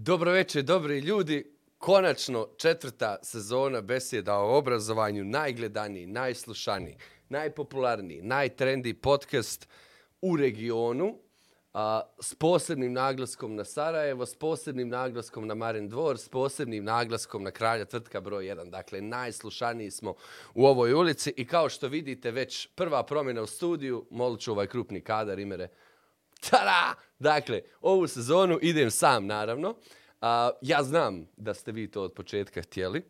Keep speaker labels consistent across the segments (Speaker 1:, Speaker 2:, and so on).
Speaker 1: Dobro večer, dobri ljudi. Konačno četvrta sezona beseda o obrazovanju, najgledaniji, najslušaniji, najpopularniji, najtrendi podcast u regionu, a, s posebnim naglaskom na Sarajevo, s posebnim naglaskom na Marin Dvor, s posebnim naglaskom na Kralja tvrtka broj 1. Dakle, najslušaniji smo u ovoj ulici i kao što vidite već prva promjena u studiju, molit ću ovaj krupni kadar imere. Tada! Dakle, ovu sezonu idem sam, naravno. A, ja znam da ste vi to od početka htjeli.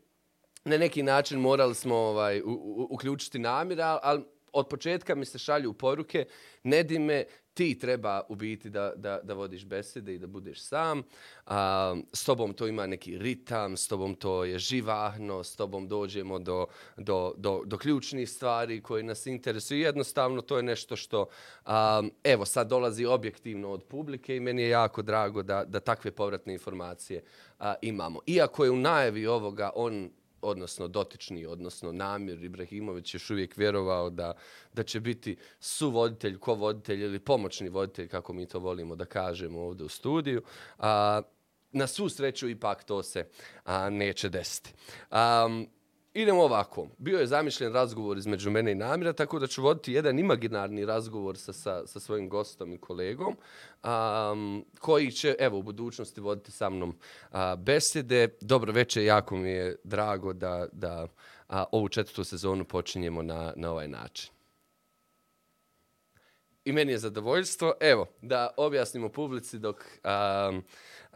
Speaker 1: Na neki način morali smo ovaj, u, u, uključiti namira, ali od početka mi se šalju poruke, ne dime, ti treba u biti da, da, da vodiš besede i da budeš sam. A, s tobom to ima neki ritam, s tobom to je živahno, s tobom dođemo do, do, do, do ključnih stvari koje nas interesuju. Jednostavno to je nešto što, a, evo, sad dolazi objektivno od publike i meni je jako drago da, da takve povratne informacije a, imamo. Iako je u najavi ovoga on odnosno dotični, odnosno Namir Ibrahimović još uvijek vjerovao da, da će biti suvoditelj, kovoditelj ili pomoćni voditelj, kako mi to volimo da kažemo ovdje u studiju. A, na svu sreću ipak to se a, neće desiti. Um, idemo ovako. Bio je zamišljen razgovor između mene i Namira, tako da ću voditi jedan imaginarni razgovor sa, sa, sa svojim gostom i kolegom, um, koji će, evo, u budućnosti voditi sa mnom a, besede. Dobro večer, jako mi je drago da, da a, ovu četvrtu sezonu počinjemo na, na ovaj način. I meni je zadovoljstvo. Evo, da objasnimo publici dok... Um,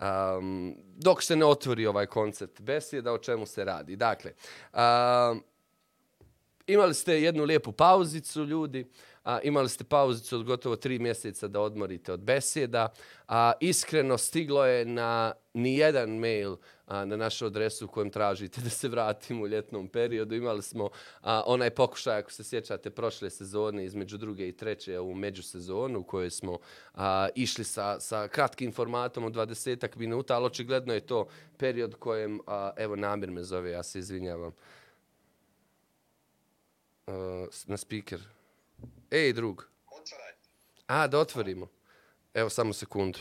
Speaker 1: um, dok se ne otvori ovaj koncept besjeda, o čemu se radi. Dakle, um, imali ste jednu lijepu pauzicu, ljudi, a, imali ste pauzicu od gotovo tri mjeseca da odmorite od beseda, a iskreno stiglo je na nijedan mail a, na našu adresu u kojem tražite da se vratimo u ljetnom periodu. Imali smo a, onaj pokušaj, ako se sjećate, prošle sezone između druge i treće u međusezonu u kojoj smo a, išli sa, sa kratkim formatom od 20 minuta, ali očigledno je to period kojem, a, evo namir me zove, ja se izvinjavam. A, na speaker. Ej, drug.
Speaker 2: Otvaraj.
Speaker 1: A, da otvorimo. Evo, samo sekundu.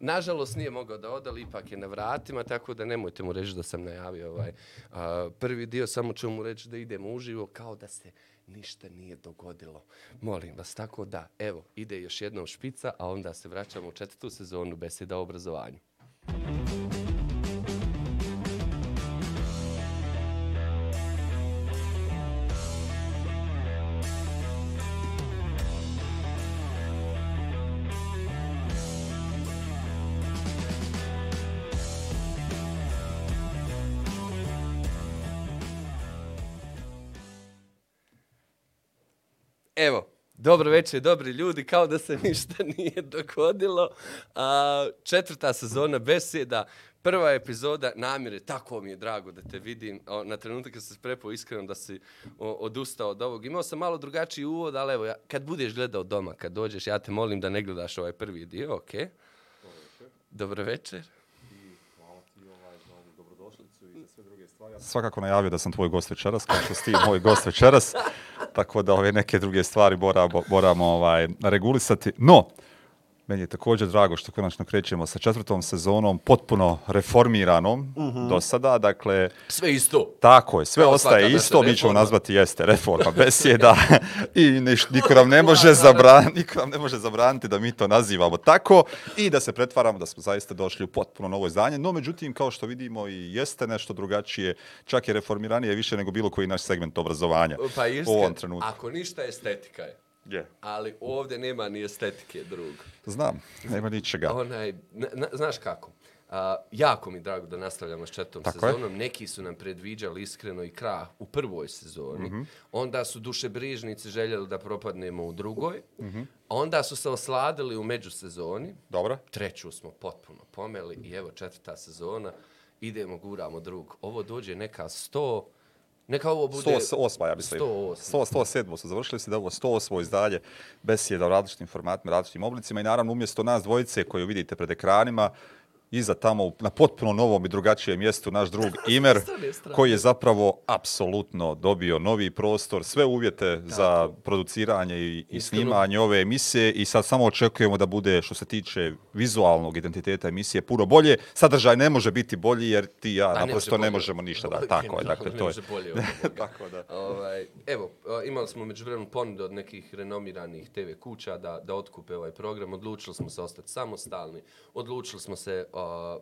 Speaker 1: Nažalost nije mogao da ode, ali ipak je na vratima, tako da nemojte mu reći da sam najavio ovaj a, prvi dio, samo ću mu reći da idemo uživo kao da se ništa nije dogodilo. Molim vas, tako da, evo, ide još jednom špica, a onda se vraćamo u četvrtu sezonu beseda o obrazovanju. Muzika dobro večer, dobri ljudi, kao da se ništa nije dogodilo. A, četvrta sezona beseda, prva epizoda namire, tako mi je drago da te vidim. O, na trenutak kad se prepao iskreno da si o, odustao od ovog. Imao sam malo drugačiji uvod, ali evo, ja, kad budeš gledao doma, kad dođeš, ja te molim da ne gledaš ovaj prvi dio, ok? Dobro večer.
Speaker 3: svakako najavio da sam tvoj gost večeras, kao što si ti moj gost večeras, tako da ove neke druge stvari moramo, moramo ovaj, regulisati. No, meni je također drago što konačno krećemo sa četvrtom sezonom, potpuno reformiranom mm -hmm. do sada, dakle...
Speaker 1: Sve isto.
Speaker 3: Tako je, sve
Speaker 1: Kao
Speaker 3: ostaje isto, mi ćemo nazvati jeste reforma besjeda i niš, niko nam ne može zabraniti, niko nam ne može zabraniti da mi to nazivamo tako i da se pretvaramo da smo zaista došli u potpuno novo izdanje, no međutim kao što vidimo i jeste nešto drugačije, čak je reformiranije više nego bilo koji naš segment obrazovanja
Speaker 1: Pa
Speaker 3: u ovom trenutku.
Speaker 1: ako ništa estetika je,
Speaker 3: Je.
Speaker 1: ali ovdje nema ni estetike, drug.
Speaker 3: Znam, nema ničega.
Speaker 1: Onaj, na, na, znaš kako? A, jako mi drago da nastavljamo s četvrtom
Speaker 3: Tako je.
Speaker 1: sezonom. Neki su nam predviđali iskreno i krah u prvoj sezoni. Mm -hmm. Onda su dušebrižnici željeli da propadnemo u drugoj. Mm -hmm. Onda su se osladili u međusezoni.
Speaker 3: Dobro?
Speaker 1: Treću smo potpuno pomeli i evo četvrta sezona. Idemo, guramo drug. Ovo dođe neka sto Neka ovo bude...
Speaker 3: 108, ja mislim.
Speaker 1: 108.
Speaker 3: 100, 107 su završili se da ovo 108 izdalje besjeda u različitim formatima, različitim oblicima i naravno umjesto nas dvojice koju vidite pred ekranima, iza tamo na potpuno novom i drugačijem mjestu naš drug Imer, koji je zapravo apsolutno dobio novi prostor, sve uvjete za produciranje i, i snimanje ove emisije i sad samo očekujemo da bude, što se tiče vizualnog identiteta emisije, puno bolje. Sadržaj ne može biti bolji jer ti ja
Speaker 1: A
Speaker 3: naprosto ne možemo ništa da. Tako je, dakle, to je.
Speaker 1: bolje.
Speaker 3: Tako da.
Speaker 1: Ovaj, evo, imali smo među vremenu ponude od nekih renomiranih TV kuća da, da otkupe ovaj program. Odlučili smo se ostati samostalni. Odlučili smo se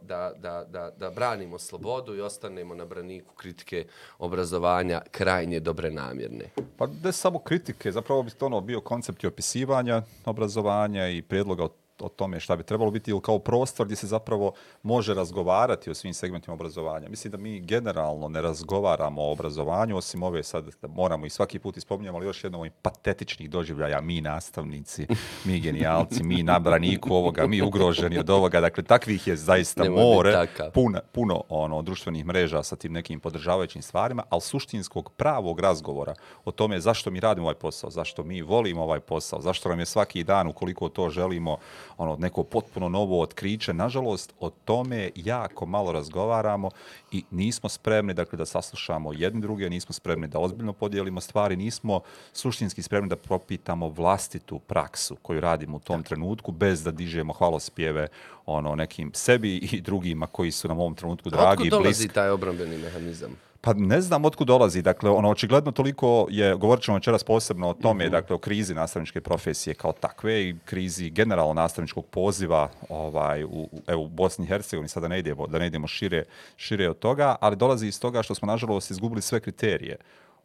Speaker 1: da, da, da, da branimo slobodu i ostanemo na braniku kritike obrazovanja krajnje dobre namjerne.
Speaker 3: Pa ne samo kritike, zapravo bi to ono bio koncept i opisivanja obrazovanja i prijedloga od o tome šta bi trebalo biti ili kao prostor gdje se zapravo može razgovarati o svim segmentima obrazovanja. Mislim da mi generalno ne razgovaramo o obrazovanju, osim ove sad da moramo i svaki put ispominjamo, ali još jednom ovih patetičnih doživljaja, mi nastavnici, mi genijalci, mi na braniku ovoga, mi ugroženi od ovoga, dakle takvih je zaista
Speaker 1: Nemoj
Speaker 3: more, puno, puno ono, društvenih mreža sa tim nekim podržavajućim stvarima, ali suštinskog pravog razgovora o tome zašto mi radimo ovaj posao, zašto mi volimo ovaj posao, zašto nam je svaki dan, ukoliko to želimo, ono, neko potpuno novo otkriće. Nažalost, o tome jako malo razgovaramo i nismo spremni dakle, da saslušamo jedni druge, nismo spremni da ozbiljno podijelimo stvari, nismo suštinski spremni da propitamo vlastitu praksu koju radimo u tom trenutku bez da dižemo hvalospjeve ono, nekim sebi i drugima koji su nam u ovom trenutku dragi
Speaker 1: Otkud
Speaker 3: i
Speaker 1: dolazi
Speaker 3: bliski.
Speaker 1: taj obrambeni mehanizam?
Speaker 3: Pa ne znam otkud dolazi. Dakle, ono, očigledno toliko je, govorit ćemo večeras posebno o tome,
Speaker 1: Mhm.
Speaker 3: dakle, o krizi nastavničke profesije kao takve i krizi generalno nastavničkog poziva ovaj, u, evo, u Bosni i Hercegovini, sada ne idemo, da ne idemo šire, šire od toga, ali dolazi iz toga što smo, nažalost, izgubili sve kriterije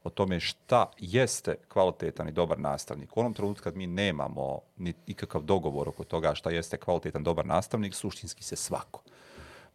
Speaker 3: o tome šta jeste kvalitetan i dobar nastavnik. U onom trenutku kad mi nemamo ni ikakav dogovor oko toga šta jeste kvalitetan dobar nastavnik, suštinski se svako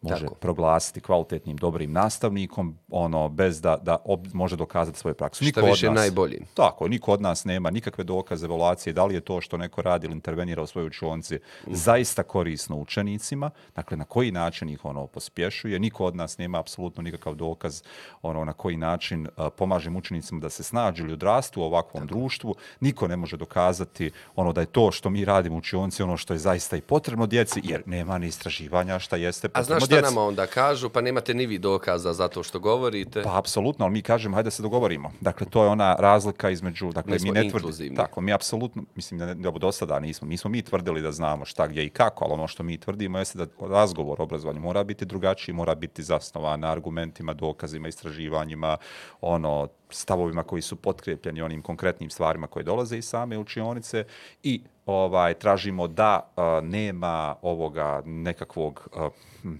Speaker 3: može
Speaker 1: Tako.
Speaker 3: proglasiti kvalitetnim, dobrim nastavnikom, ono, bez da, da ob, može dokazati svoju praksu.
Speaker 1: Šta
Speaker 3: od
Speaker 1: više
Speaker 3: nas-
Speaker 1: najbolji.
Speaker 3: Tako, niko od nas nema nikakve dokaze evaluacije, da li je to što neko radi ili intervenira u svojoj učionici zaista korisno učenicima, dakle na koji način ih ono pospješuje, niko od nas nema apsolutno nikakav dokaz ono na koji način uh, pomažem učenicima da se snađu ili odrastu u ovakvom društvu, niko ne može dokazati ono da je to što mi radimo u učionici ono što je zaista i potrebno djeci, jer nema ni istraživanja šta jeste potrebno
Speaker 1: šta
Speaker 3: djeci.
Speaker 1: nama onda kažu? Pa nemate ni vi dokaza za to što govorite.
Speaker 3: Pa apsolutno, ali mi kažemo hajde se dogovorimo. Dakle, to je ona razlika između, dakle,
Speaker 1: Mi
Speaker 3: mi, ne tvrdimo,
Speaker 1: inkluzivni.
Speaker 3: tako, mi apsolutno, mislim da ne, da do sada nismo, nismo mi tvrdili da znamo šta, gdje i kako, ali ono što mi tvrdimo jeste da razgovor o obrazovanju mora biti drugačiji, mora biti zasnovan na argumentima, dokazima, istraživanjima, ono, stavovima koji su potkrepljeni onim konkretnim stvarima koje dolaze iz same učionice i ovaj tražimo da a, nema ovoga nekakvog hm,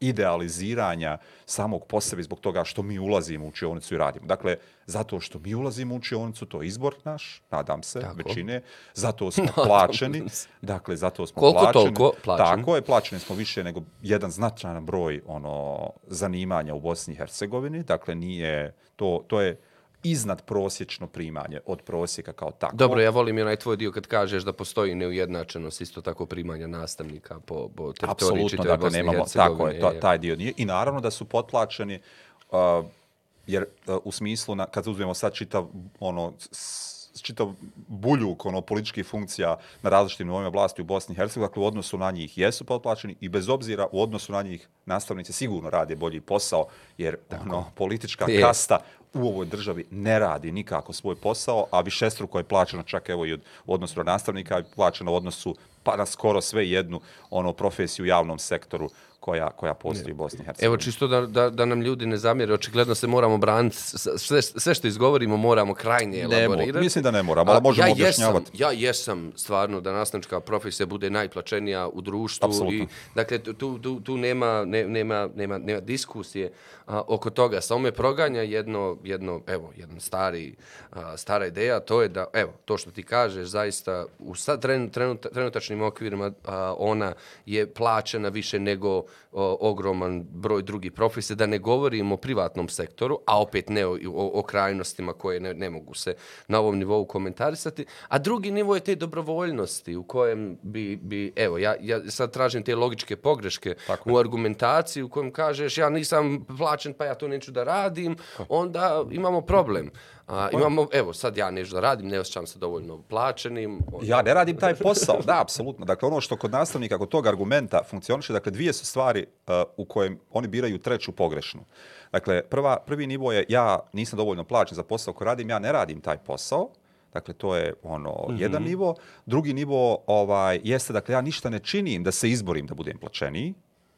Speaker 3: idealiziranja samog po sebi zbog toga što mi ulazimo u učionicu i radimo. Dakle, zato što mi ulazimo u učionicu, to je izbor naš, nadam se,
Speaker 1: Tako.
Speaker 3: većine, zato smo plaćeni, dakle, zato smo
Speaker 1: Koliko
Speaker 3: plaćeni.
Speaker 1: toliko plaćeni.
Speaker 3: Tako je, plaćeni smo više nego jedan značajan broj ono zanimanja u Bosni i Hercegovini, dakle, nije, to, to je iznad prosječno primanje od prosjeka kao tako.
Speaker 1: Dobro, ja volim i onaj tvoj dio kad kažeš da postoji neujednačenost isto tako primanja nastavnika po, po teritoriji
Speaker 3: Apsolutno,
Speaker 1: čitave
Speaker 3: dakle,
Speaker 1: Bosne i
Speaker 3: nemamo,
Speaker 1: Hercegovine.
Speaker 3: tako je, to, taj dio nije. I naravno da su potplaćeni, uh, jer uh, u smislu, na, kad uzmemo sad čitav, ono, s- čitav buljuk ono, političkih funkcija na različitim nivoima vlasti u Bosni i Hercegovini, dakle u odnosu na njih jesu potplaćeni i bez obzira u odnosu na njih nastavnici sigurno rade bolji posao, jer ono, politička
Speaker 1: Je.
Speaker 3: kasta u ovoj državi ne radi nikako svoj posao, a višestruko je plaćeno čak evo i od, u odnosu na nastavnika, je plaćeno u odnosu pa na skoro sve jednu ono profesiju u javnom sektoru koja, koja postoji u Bosni i Hercegovini.
Speaker 1: Evo, čisto da, da, da nam ljudi ne zamjere, očigledno se moramo braniti, sve, sve što izgovorimo moramo krajnije
Speaker 3: Ne mo-
Speaker 1: elaborirati.
Speaker 3: mislim da ne moramo, ali možemo
Speaker 1: ja
Speaker 3: objašnjavati.
Speaker 1: Jesam, ja jesam stvarno da nastavnička profesija bude najplaćenija u društvu.
Speaker 3: Apsolutno.
Speaker 1: I, dakle, tu, tu, tu nema, ne, nema, nema, nema diskusije a, oko toga. Samo me proganja jedno, jedno evo, jedan stari, a, stara ideja, to je da, evo, to što ti kažeš, zaista u sad tren, trenut, trenutačnim okvirima a, ona je plaćena više nego o, ogroman broj drugih profesija, da ne govorimo o privatnom sektoru, a opet ne o, o, o krajnostima koje ne, ne mogu se na ovom nivou komentarisati. A drugi nivo je te dobrovoljnosti u kojem bi, bi evo, ja, ja sad tražim te logičke pogreške
Speaker 3: Tako
Speaker 1: u argumentaciji u kojem kažeš ja nisam plaćen pa ja to neću da radim, onda imamo problem. A, imamo, evo, sad ja nešto da radim, ne osjećam se dovoljno plaćenim.
Speaker 3: Ja ne radim taj posao, da, apsolutno. Dakle, ono što kod nastavnika, kod tog argumenta funkcioniše, dakle, dvije su stvari uh, u kojem oni biraju treću pogrešnu. Dakle, prva, prvi nivo je ja nisam dovoljno plaćen za posao koji radim, ja ne radim taj posao, Dakle, to je ono mm -hmm. jedan nivo. Drugi nivo ovaj, jeste, dakle, ja ništa ne činim da se izborim da budem plaćeniji.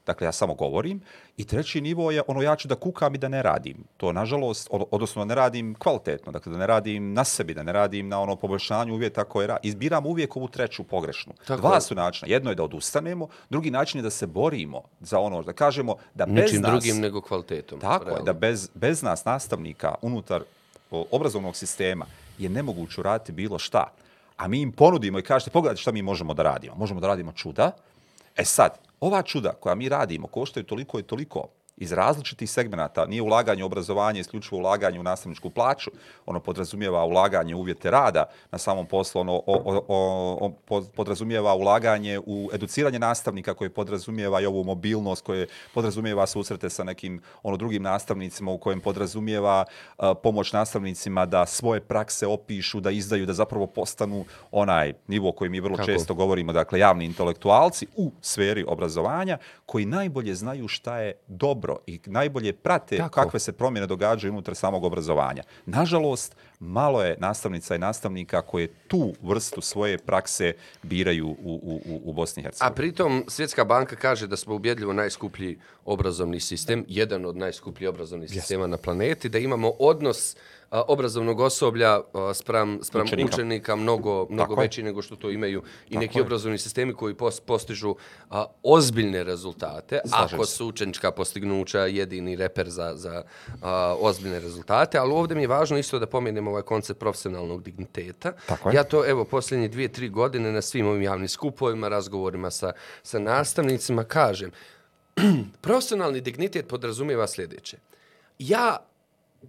Speaker 3: Dakle, ja samo govorim. I treći nivo je ono ja ću da kukam i da ne radim. To, nažalost, odnosno da ne radim kvalitetno, dakle da ne radim na sebi, da ne radim na ono poboljšanju uvjeta koje radim. Izbiram uvijek ovu treću pogrešnu. Tako Dva su načina. Jedno je da odustanemo, drugi način je da se borimo za ono, da kažemo da bez
Speaker 1: Ničim
Speaker 3: nas...
Speaker 1: drugim nego kvalitetom.
Speaker 3: Tako realno. je, da bez, bez nas nastavnika unutar obrazovnog sistema je nemoguće uraditi bilo šta. A mi im ponudimo i kažete, pogledajte šta mi možemo da radimo. Možemo da radimo čuda. E sad, ova čuda koja mi radimo koštaju toliko i toliko iz različitih segmenata, nije ulaganje u obrazovanje, isključivo ulaganje u nastavničku plaću, ono podrazumijeva ulaganje u uvjete rada na samom poslu, ono o, o, o, o, podrazumijeva ulaganje u educiranje nastavnika koje podrazumijeva i ovu mobilnost, koje podrazumijeva susrete sa nekim ono drugim nastavnicima u kojem podrazumijeva uh, pomoć nastavnicima da svoje prakse opišu, da izdaju, da zapravo postanu onaj nivo koji mi vrlo Kako? često govorimo, dakle javni intelektualci u sferi obrazovanja koji najbolje znaju šta je dobro dobro i najbolje prate Kako? kakve se promjene događaju unutar samog obrazovanja. Nažalost, malo je nastavnica i nastavnika koje tu vrstu svoje prakse biraju u, u, u Bosni i Hercegovini.
Speaker 1: A pritom Svjetska banka kaže da smo ubjedljivo najskuplji obrazovni sistem, jedan od najskupljih obrazovnih yes. sistema na planeti, da imamo odnos obrazovnog osoblja a, sprem, sprem učenika. učenika mnogo, mnogo veći nego što to imaju i Tako neki je. obrazovni sistemi koji post, postižu a, ozbiljne rezultate. Slažem ako su učenička postignuća jedini reper za, za a, ozbiljne rezultate, ali ovdje mi je važno isto da pomenemo ovaj koncept profesionalnog digniteta. Tako. Ja to, evo, posljednje dvije, tri godine na svim ovim javnim skupovima, razgovorima sa, sa nastavnicima, kažem, profesionalni dignitet podrazumijeva sljedeće. Ja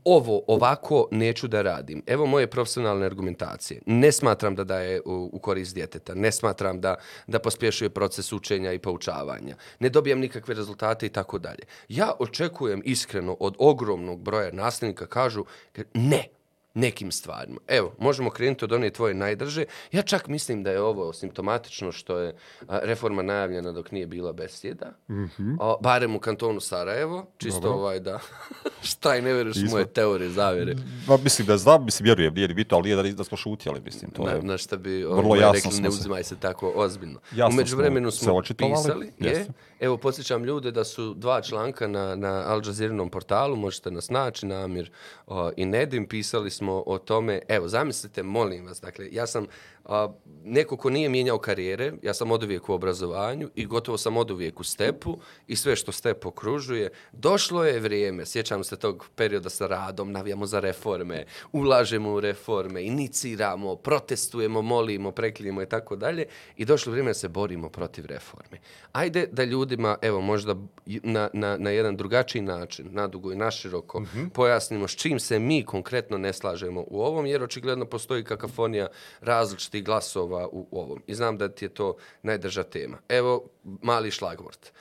Speaker 1: ovo ovako neću da radim. Evo moje profesionalne argumentacije. Ne smatram da daje u, u korist djeteta. Ne smatram da, da pospješuje proces učenja i poučavanja. Ne dobijam nikakve rezultate i tako dalje. Ja očekujem iskreno od ogromnog broja nastavnika kažu ne, nekim stvarima. Evo, možemo krenuti od one tvoje najdrže. Ja čak mislim da je ovo simptomatično što je reforma najavljena dok nije bila besjeda. Mm -hmm. o, barem u kantonu Sarajevo. Čisto Dobro. ovaj da... šta i ne veriš u moje teorije, zavere.
Speaker 3: Ma, mislim da znam, mislim, vjerujem, nije bito, ali nije da, da smo šutjeli, mislim. To je
Speaker 1: na, na šta bi vrlo jasno rekli, ne uzimaj se tako ozbiljno. Jasno Umeđu vremenu smo, smo pisali. Je, evo, posjećam ljude da su dva članka na, na Al Jazeera portalu, možete nas naći, Namir o, i Nedim, pisali smo smo o tome, evo, zamislite, molim vas, dakle, ja sam a, neko ko nije mijenjao karijere, ja sam od uvijek u obrazovanju i gotovo sam od uvijek u stepu i sve što step okružuje. Došlo je vrijeme, sjećam se tog perioda sa radom, navijamo za reforme, ulažemo u reforme, iniciramo, protestujemo, molimo, preklinimo i tako dalje i došlo vrijeme da se borimo protiv reforme. Ajde da ljudima, evo, možda na, na, na jedan drugačiji način, nadugo i naširoko, mm -hmm. pojasnimo s čim se mi konkretno ne slažemo u ovom, jer očigledno postoji kakafonija različitih različitih glasova u, u ovom. I znam da ti je to najdrža tema. Evo, mali šlagvort.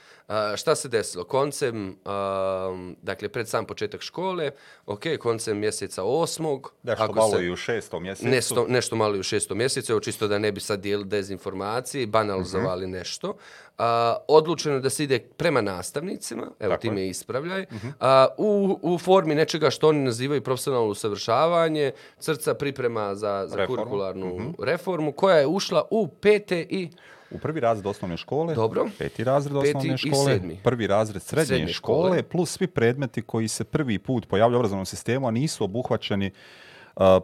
Speaker 1: Šta se desilo? Koncem, uh, dakle, pred sam početak škole, ok, koncem mjeseca osmog.
Speaker 3: Nešto ako malo se, i u šestom mjesecu.
Speaker 1: Nešto, nešto malo i u šestom mjesecu, evo čisto da ne bi sad dijeli dezinformacije, banalizovali mhm. -huh. nešto. Uh, odlučeno da se ide prema nastavnicima, evo Tako ti me ispravljaj, uh -huh. uh, u, u formi nečega što oni nazivaju profesionalno usavršavanje, crca priprema za, za reformu. kurikularnu mhm. -huh. reformu, koja je ušla u pete i
Speaker 3: u prvi razred osnovne škole,
Speaker 1: Dobro.
Speaker 3: peti razred peti osnovne škole, prvi razred srednje, srednje škole, škole, plus svi predmeti koji se prvi put pojavljaju u obrazovnom sistemu, a nisu obuhvaćeni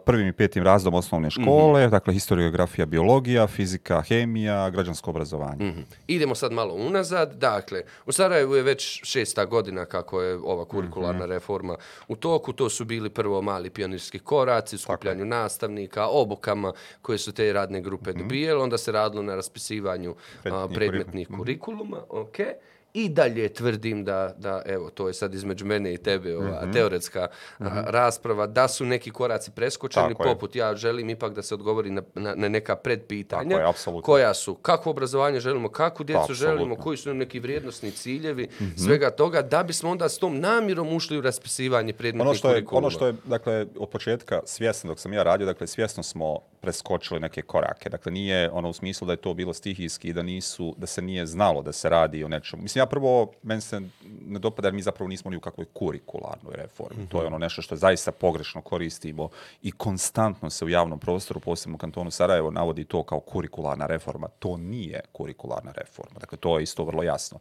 Speaker 3: prvim i petim razdom osnovne škole, mm -hmm. dakle historiografija, biologija, fizika, hemija, građansko obrazovanje. Mm -hmm.
Speaker 1: Idemo sad malo unazad. Dakle, u Sarajevu je već šesta godina kako je ova kurikularna mm -hmm. reforma u toku. To su bili prvo mali pionirski koraci, skupljanju nastavnika, obukama koje su te radne grupe mm -hmm. dobijele. Onda se radilo na raspisivanju a, predmetnih kurikuluma. Okay. I dalje tvrdim da, da, evo, to je sad između mene i tebe, ova teoretska a, rasprava, da su neki koraci preskočeni,
Speaker 3: Tako je.
Speaker 1: poput ja želim ipak da se odgovori na, na, na neka predpitanja.
Speaker 3: Tako je, apsolutno.
Speaker 1: koja su, kako obrazovanje želimo, kakvu djecu
Speaker 3: Apsolutno.
Speaker 1: želimo, koji su nam neki vrijednosni ciljevi, svega toga, da bismo onda s tom namjerom ušli u raspisivanje predmetnih
Speaker 3: Ono što je,
Speaker 1: kurikuluma.
Speaker 3: ono što je, dakle, od početka svjesno, dok sam ja radio, dakle, svjesno smo preskočili neke korake. Dakle, nije ono u smislu da je to bilo stihijski i da nisu, da se nije znalo da se radi o nečemu. Mislim, ja prvo, meni se ne dopada jer mi zapravo nismo ni u kakvoj kurikularnoj reformi. To je ono nešto što zaista pogrešno koristimo i konstantno se u javnom prostoru, posebno u kantonu Sarajevo, navodi to kao kurikularna reforma. To nije kurikularna reforma. Dakle, to je isto vrlo jasno.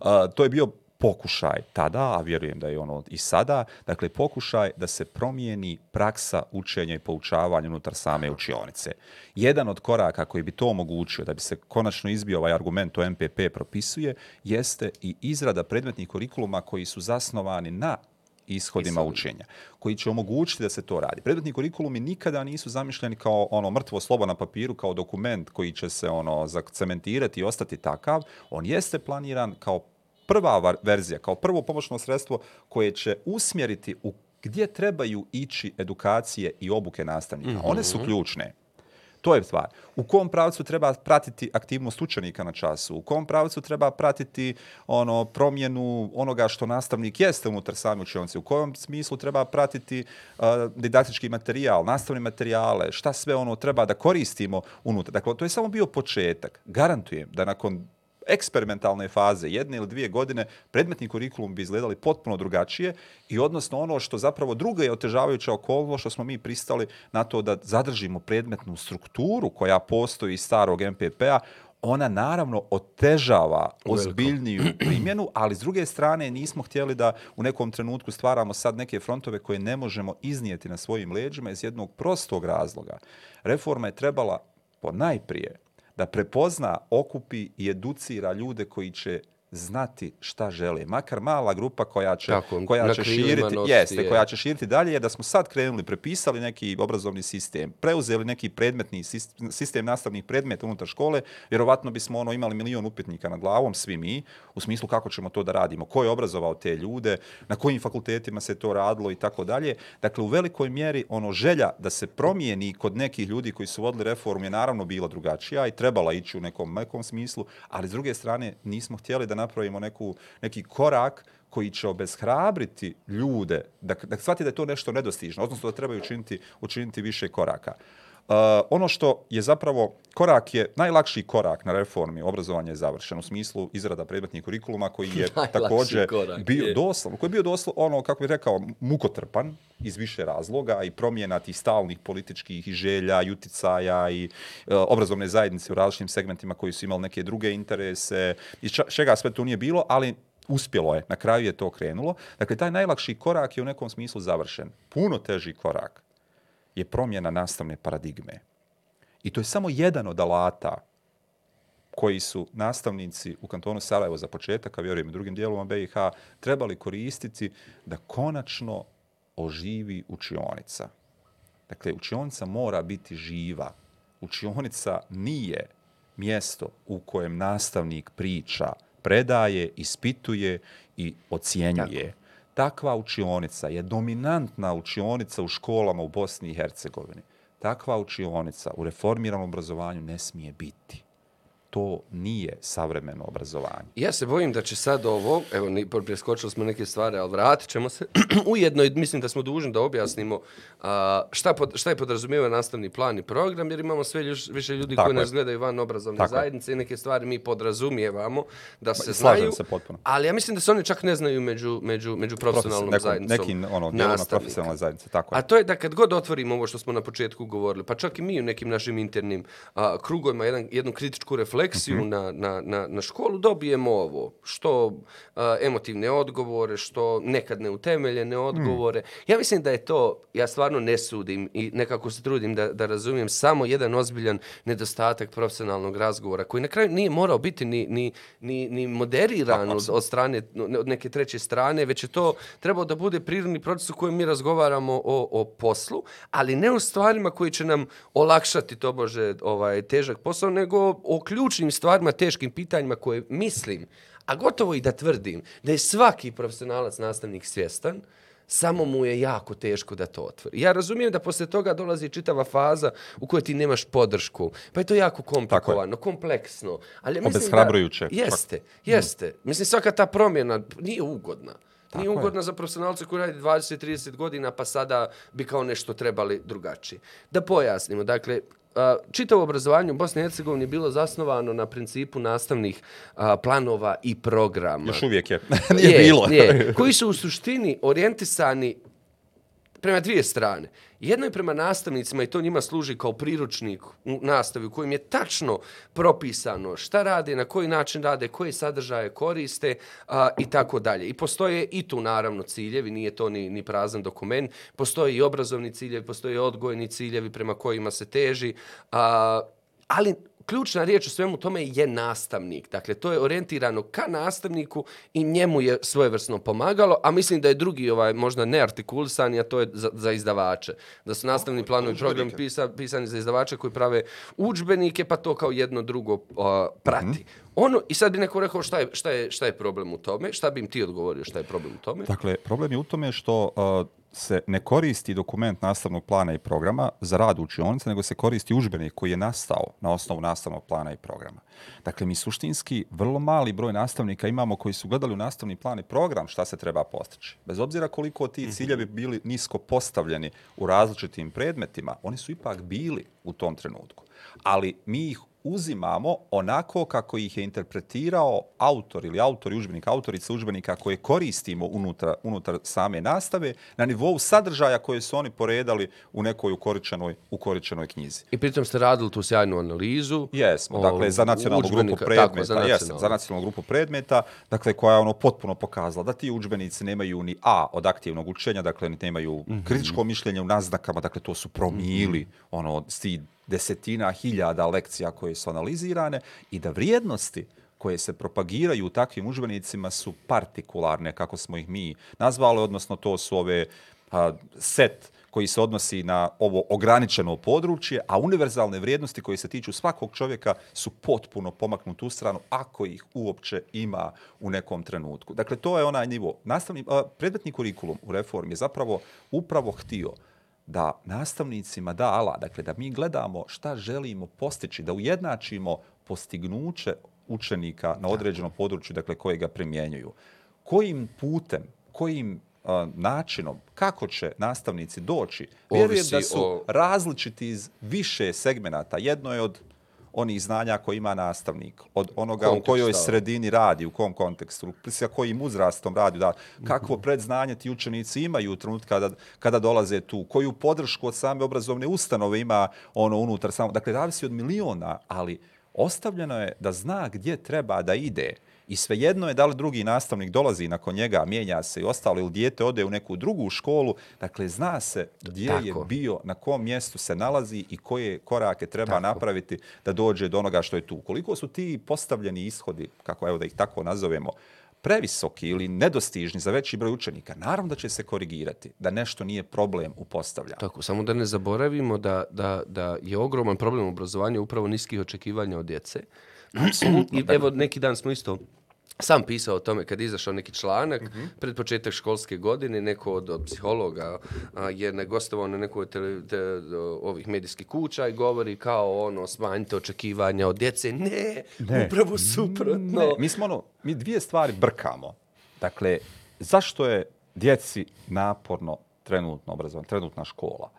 Speaker 3: Uh, to je bio pokušaj tada, a vjerujem da je ono i sada, dakle pokušaj da se promijeni praksa učenja i poučavanja unutar same učionice. Jedan od koraka koji bi to omogućio, da bi se konačno izbio ovaj argument o MPP propisuje, jeste i izrada predmetnih kurikuluma koji su zasnovani na ishodima učenja, koji će omogućiti da se to radi. Predmetni kurikulumi nikada nisu zamišljeni kao ono mrtvo slovo na papiru, kao dokument koji će se ono zacementirati i ostati takav. On jeste planiran kao prva verzija, kao prvo pomoćno sredstvo koje će usmjeriti u gdje trebaju ići edukacije i obuke nastavnika. One su ključne. To je stvar. U kom pravcu treba pratiti aktivnost učenika na času? U kom pravcu treba pratiti ono promjenu onoga što nastavnik jeste unutar same učionice? U kojem smislu treba pratiti uh, didaktički materijal, nastavne materijale? Šta sve ono treba da koristimo unutar? Dakle, to je samo bio početak. Garantujem da nakon eksperimentalne faze, jedne ili dvije godine, predmetni kurikulum bi izgledali potpuno drugačije i odnosno ono što zapravo druga je otežavajuća okolnost, što smo mi pristali na to da zadržimo predmetnu strukturu koja postoji iz starog MPP-a, ona naravno otežava ozbiljniju primjenu, ali s druge strane nismo htjeli da u nekom trenutku stvaramo sad neke frontove koje ne možemo iznijeti na svojim leđima iz jednog prostog razloga. Reforma je trebala po najprije da prepozna, okupi i educira ljude koji će znati šta žele. Makar mala grupa koja će,
Speaker 1: Tako,
Speaker 3: koja će širiti,
Speaker 1: nositi,
Speaker 3: jeste,
Speaker 1: je.
Speaker 3: koja će širiti dalje, je da smo sad krenuli, prepisali neki obrazovni sistem, preuzeli neki predmetni sis- sistem nastavnih predmeta unutar škole, vjerovatno bismo ono imali milion upitnika nad glavom, svi mi, u smislu kako ćemo to da radimo, ko je obrazovao te ljude, na kojim fakultetima se to radilo i tako dalje. Dakle, u velikoj mjeri ono želja da se promijeni kod nekih ljudi koji su vodili reformu je naravno bila drugačija i trebala ići u nekom mekom smislu, ali s druge strane nismo htjeli da napravimo neku, neki korak koji će obeshrabriti ljude, da, da shvati da je to nešto nedostižno, odnosno da trebaju učiniti, učiniti više koraka. Uh, ono što je zapravo korak je, najlakši korak na reformi obrazovanja je završen u smislu izrada predmetnih kurikuluma koji je također bio
Speaker 1: je.
Speaker 3: doslovno, koji je bio doslovno, ono, kako bih rekao, mukotrpan iz više razloga i promjena tih stalnih političkih i želja i uticaja i e, obrazovne zajednice u različitim segmentima koji su imali neke druge interese i čega sve to nije bilo, ali uspjelo je, na kraju je to krenulo. Dakle, taj najlakši korak je u nekom smislu završen. Puno teži korak je promjena nastavne paradigme. I to je samo jedan od alata koji su nastavnici u kantonu Sarajevo za početak, a vjerujem i drugim dijelovima BiH, trebali koristiti da konačno oživi učionica. Dakle, učionica mora biti živa. Učionica nije mjesto u kojem nastavnik priča, predaje, ispituje i ocjenjuje. Takva učionica je dominantna učionica u školama u Bosni i Hercegovini. Takva učionica u reformiranom obrazovanju ne smije biti. To nije savremeno obrazovanje.
Speaker 1: Ja se bojim da će sad ovo, evo, preskočili smo neke stvari, ali vratit ćemo se. Ujedno i mislim da smo dužni da objasnimo a, šta, pod, šta je podrazumijeva nastavni plan i program, jer imamo sve još, više ljudi
Speaker 3: Tako
Speaker 1: koji
Speaker 3: je.
Speaker 1: nas gledaju van obrazovne
Speaker 3: Tako je.
Speaker 1: zajednice i neke stvari mi podrazumijevamo da se
Speaker 3: slažem
Speaker 1: znaju.
Speaker 3: se potpuno.
Speaker 1: Ali ja mislim da se oni čak ne znaju među, među, među profesionalnom
Speaker 3: Nekom-
Speaker 1: zajednicom.
Speaker 3: Nekim ono, profesionalne zajednice, tako je.
Speaker 1: A to je da kad god otvorimo ovo što smo na početku govorili, pa čak i mi u nekim našim internim a, krugovima jedan, jednu kritičku refleksiju
Speaker 3: Mhm.
Speaker 1: na, na, na, na školu, dobijemo ovo. Što a, emotivne odgovore, što nekad neutemeljene odgovore. Ja mislim da je to, ja stvarno ne sudim i nekako se trudim da, da razumijem samo jedan ozbiljan nedostatak profesionalnog razgovora koji na kraju nije morao biti ni, ni, ni, ni moderiran od, od strane, od neke treće strane, već je to trebao da bude prirodni proces u kojem mi razgovaramo o, o poslu, ali ne o stvarima koji će nam olakšati to bože ovaj težak posao, nego o ključnim ključnim stvarima, teškim pitanjima koje mislim, a gotovo i da tvrdim, da je svaki profesionalac nastavnik svjestan, samo mu je jako teško da to otvori. Ja razumijem da posle toga dolazi čitava faza u kojoj ti nemaš podršku, pa je to jako komplikovano, kompleksno. Ali mislim
Speaker 3: Obeshrabrujuće.
Speaker 1: Da, jeste, jeste. Mislim, svaka ta promjena nije ugodna. Nije
Speaker 3: Tako je.
Speaker 1: ugodna za profesionalce koji radi 20-30 godina, pa sada bi kao nešto trebali drugačije. Da pojasnimo, dakle, a, čitavo obrazovanje u Bosni i Hercegovini je bilo zasnovano na principu nastavnih a, planova i programa.
Speaker 3: Još uvijek je. Nije bilo.
Speaker 1: Je, koji su u suštini orijentisani prema dvije strane. Jedno je prema nastavnicima i to njima služi kao priručnik u nastavi u kojem je tačno propisano šta rade, na koji način rade, koje sadržaje koriste a, i tako dalje. I postoje i tu naravno ciljevi, nije to ni, ni prazan dokument, postoje i obrazovni ciljevi, postoje i odgojni ciljevi prema kojima se teži, a, ali ključna riječ u svemu tome je nastavnik. Dakle, to je orijentirano ka nastavniku i njemu je svojevrsno pomagalo, a mislim da je drugi ovaj možda neartikulisan, a to je za, za izdavače. Da su nastavni planovi program pisa, pisani za izdavače koji prave učbenike, pa to kao jedno drugo uh, prati. Mm -hmm. Ono, I sad bi neko rekao šta je, šta, je, šta je problem u tome, šta bi im ti odgovorio šta je problem u tome?
Speaker 3: Dakle, problem je u tome što uh, se ne koristi dokument nastavnog plana i programa za rad učionice, nego se koristi užbenik koji je nastao na osnovu nastavnog plana i programa. Dakle, mi suštinski vrlo mali broj nastavnika imamo koji su gledali u nastavni plan i program šta se treba postići. Bez obzira koliko ti ciljevi bili nisko postavljeni u različitim predmetima, oni su ipak bili u tom trenutku. Ali mi ih uzimamo onako kako ih je interpretirao autor ili autor i užbenik, autorica užbenika koje koristimo unutar, unutar same nastave na nivou sadržaja koje su oni poredali u nekoj ukoričenoj, ukoričenoj knjizi.
Speaker 1: I pritom ste radili tu sjajnu analizu.
Speaker 3: Jesmo, dakle, za nacionalnu grupu predmeta, tako, za, nacionalnu. Jesam, za nacionalnu grupu predmeta, dakle, koja je ono potpuno pokazala da ti udžbenici nemaju ni A od aktivnog učenja, dakle, ni nemaju mm -hmm. kritičko mišljenje u naznakama, dakle, to su promili, mm -hmm. ono, sti desetina hiljada lekcija koje su analizirane i da vrijednosti koje se propagiraju u takvim užbenicima su partikularne, kako smo ih mi nazvali, odnosno to su ove a, set koji se odnosi na ovo ograničeno područje, a univerzalne vrijednosti koje se tiču svakog čovjeka su potpuno pomaknuti u stranu ako ih uopće ima u nekom trenutku. Dakle, to je onaj nivo. Nastavni, a, predmetni kurikulum u reformi je zapravo upravo htio da nastavnicima da ala, dakle da mi gledamo šta želimo postići, da ujednačimo postignuće učenika na određenom području, dakle koje ga primjenjuju. Kojim putem, kojim uh, načinom, kako će nastavnici doći, vjerujem da su o... različiti iz više segmenata. Jedno je od onih znanja koje ima nastavnik, od onoga Kontekst, u kojoj sredini radi, u kom kontekstu, sa kojim uzrastom radi, da, kakvo mhm. predznanje ti učenici imaju u trenutku kada, kada dolaze tu, koju podršku od same obrazovne ustanove ima ono unutar samo. Dakle, radi se od miliona, ali ostavljeno je da zna gdje treba da ide. I svejedno je da li drugi nastavnik dolazi nakon njega, mijenja se i ostalo, ili dijete ode u neku drugu školu. Dakle, zna se gdje Tako. je bio, na kom mjestu se nalazi i koje korake treba Tako. napraviti da dođe do onoga što je tu. Koliko su ti postavljeni ishodi, kako evo da ih tako nazovemo, previsoki ili nedostižni za veći broj učenika, naravno da će se korigirati, da nešto nije problem u postavljanju.
Speaker 1: Tako, samo da ne zaboravimo da, da, da je ogroman problem u obrazovanju upravo niskih očekivanja od djece. I evo, neki dan smo isto sam pisao o tome kad izašao neki članak mm -hmm. pred početak školske godine, neko od, od psihologa a, je negostovao na nekoj tele, te, ovih medijskih kuća i govori kao ono, smanjite očekivanja od djece. Ne, ne. upravo suprotno. Ne.
Speaker 3: Mi smo ono, mi dvije stvari brkamo. Dakle, zašto je djeci naporno trenutno obrazovanje, trenutna škola?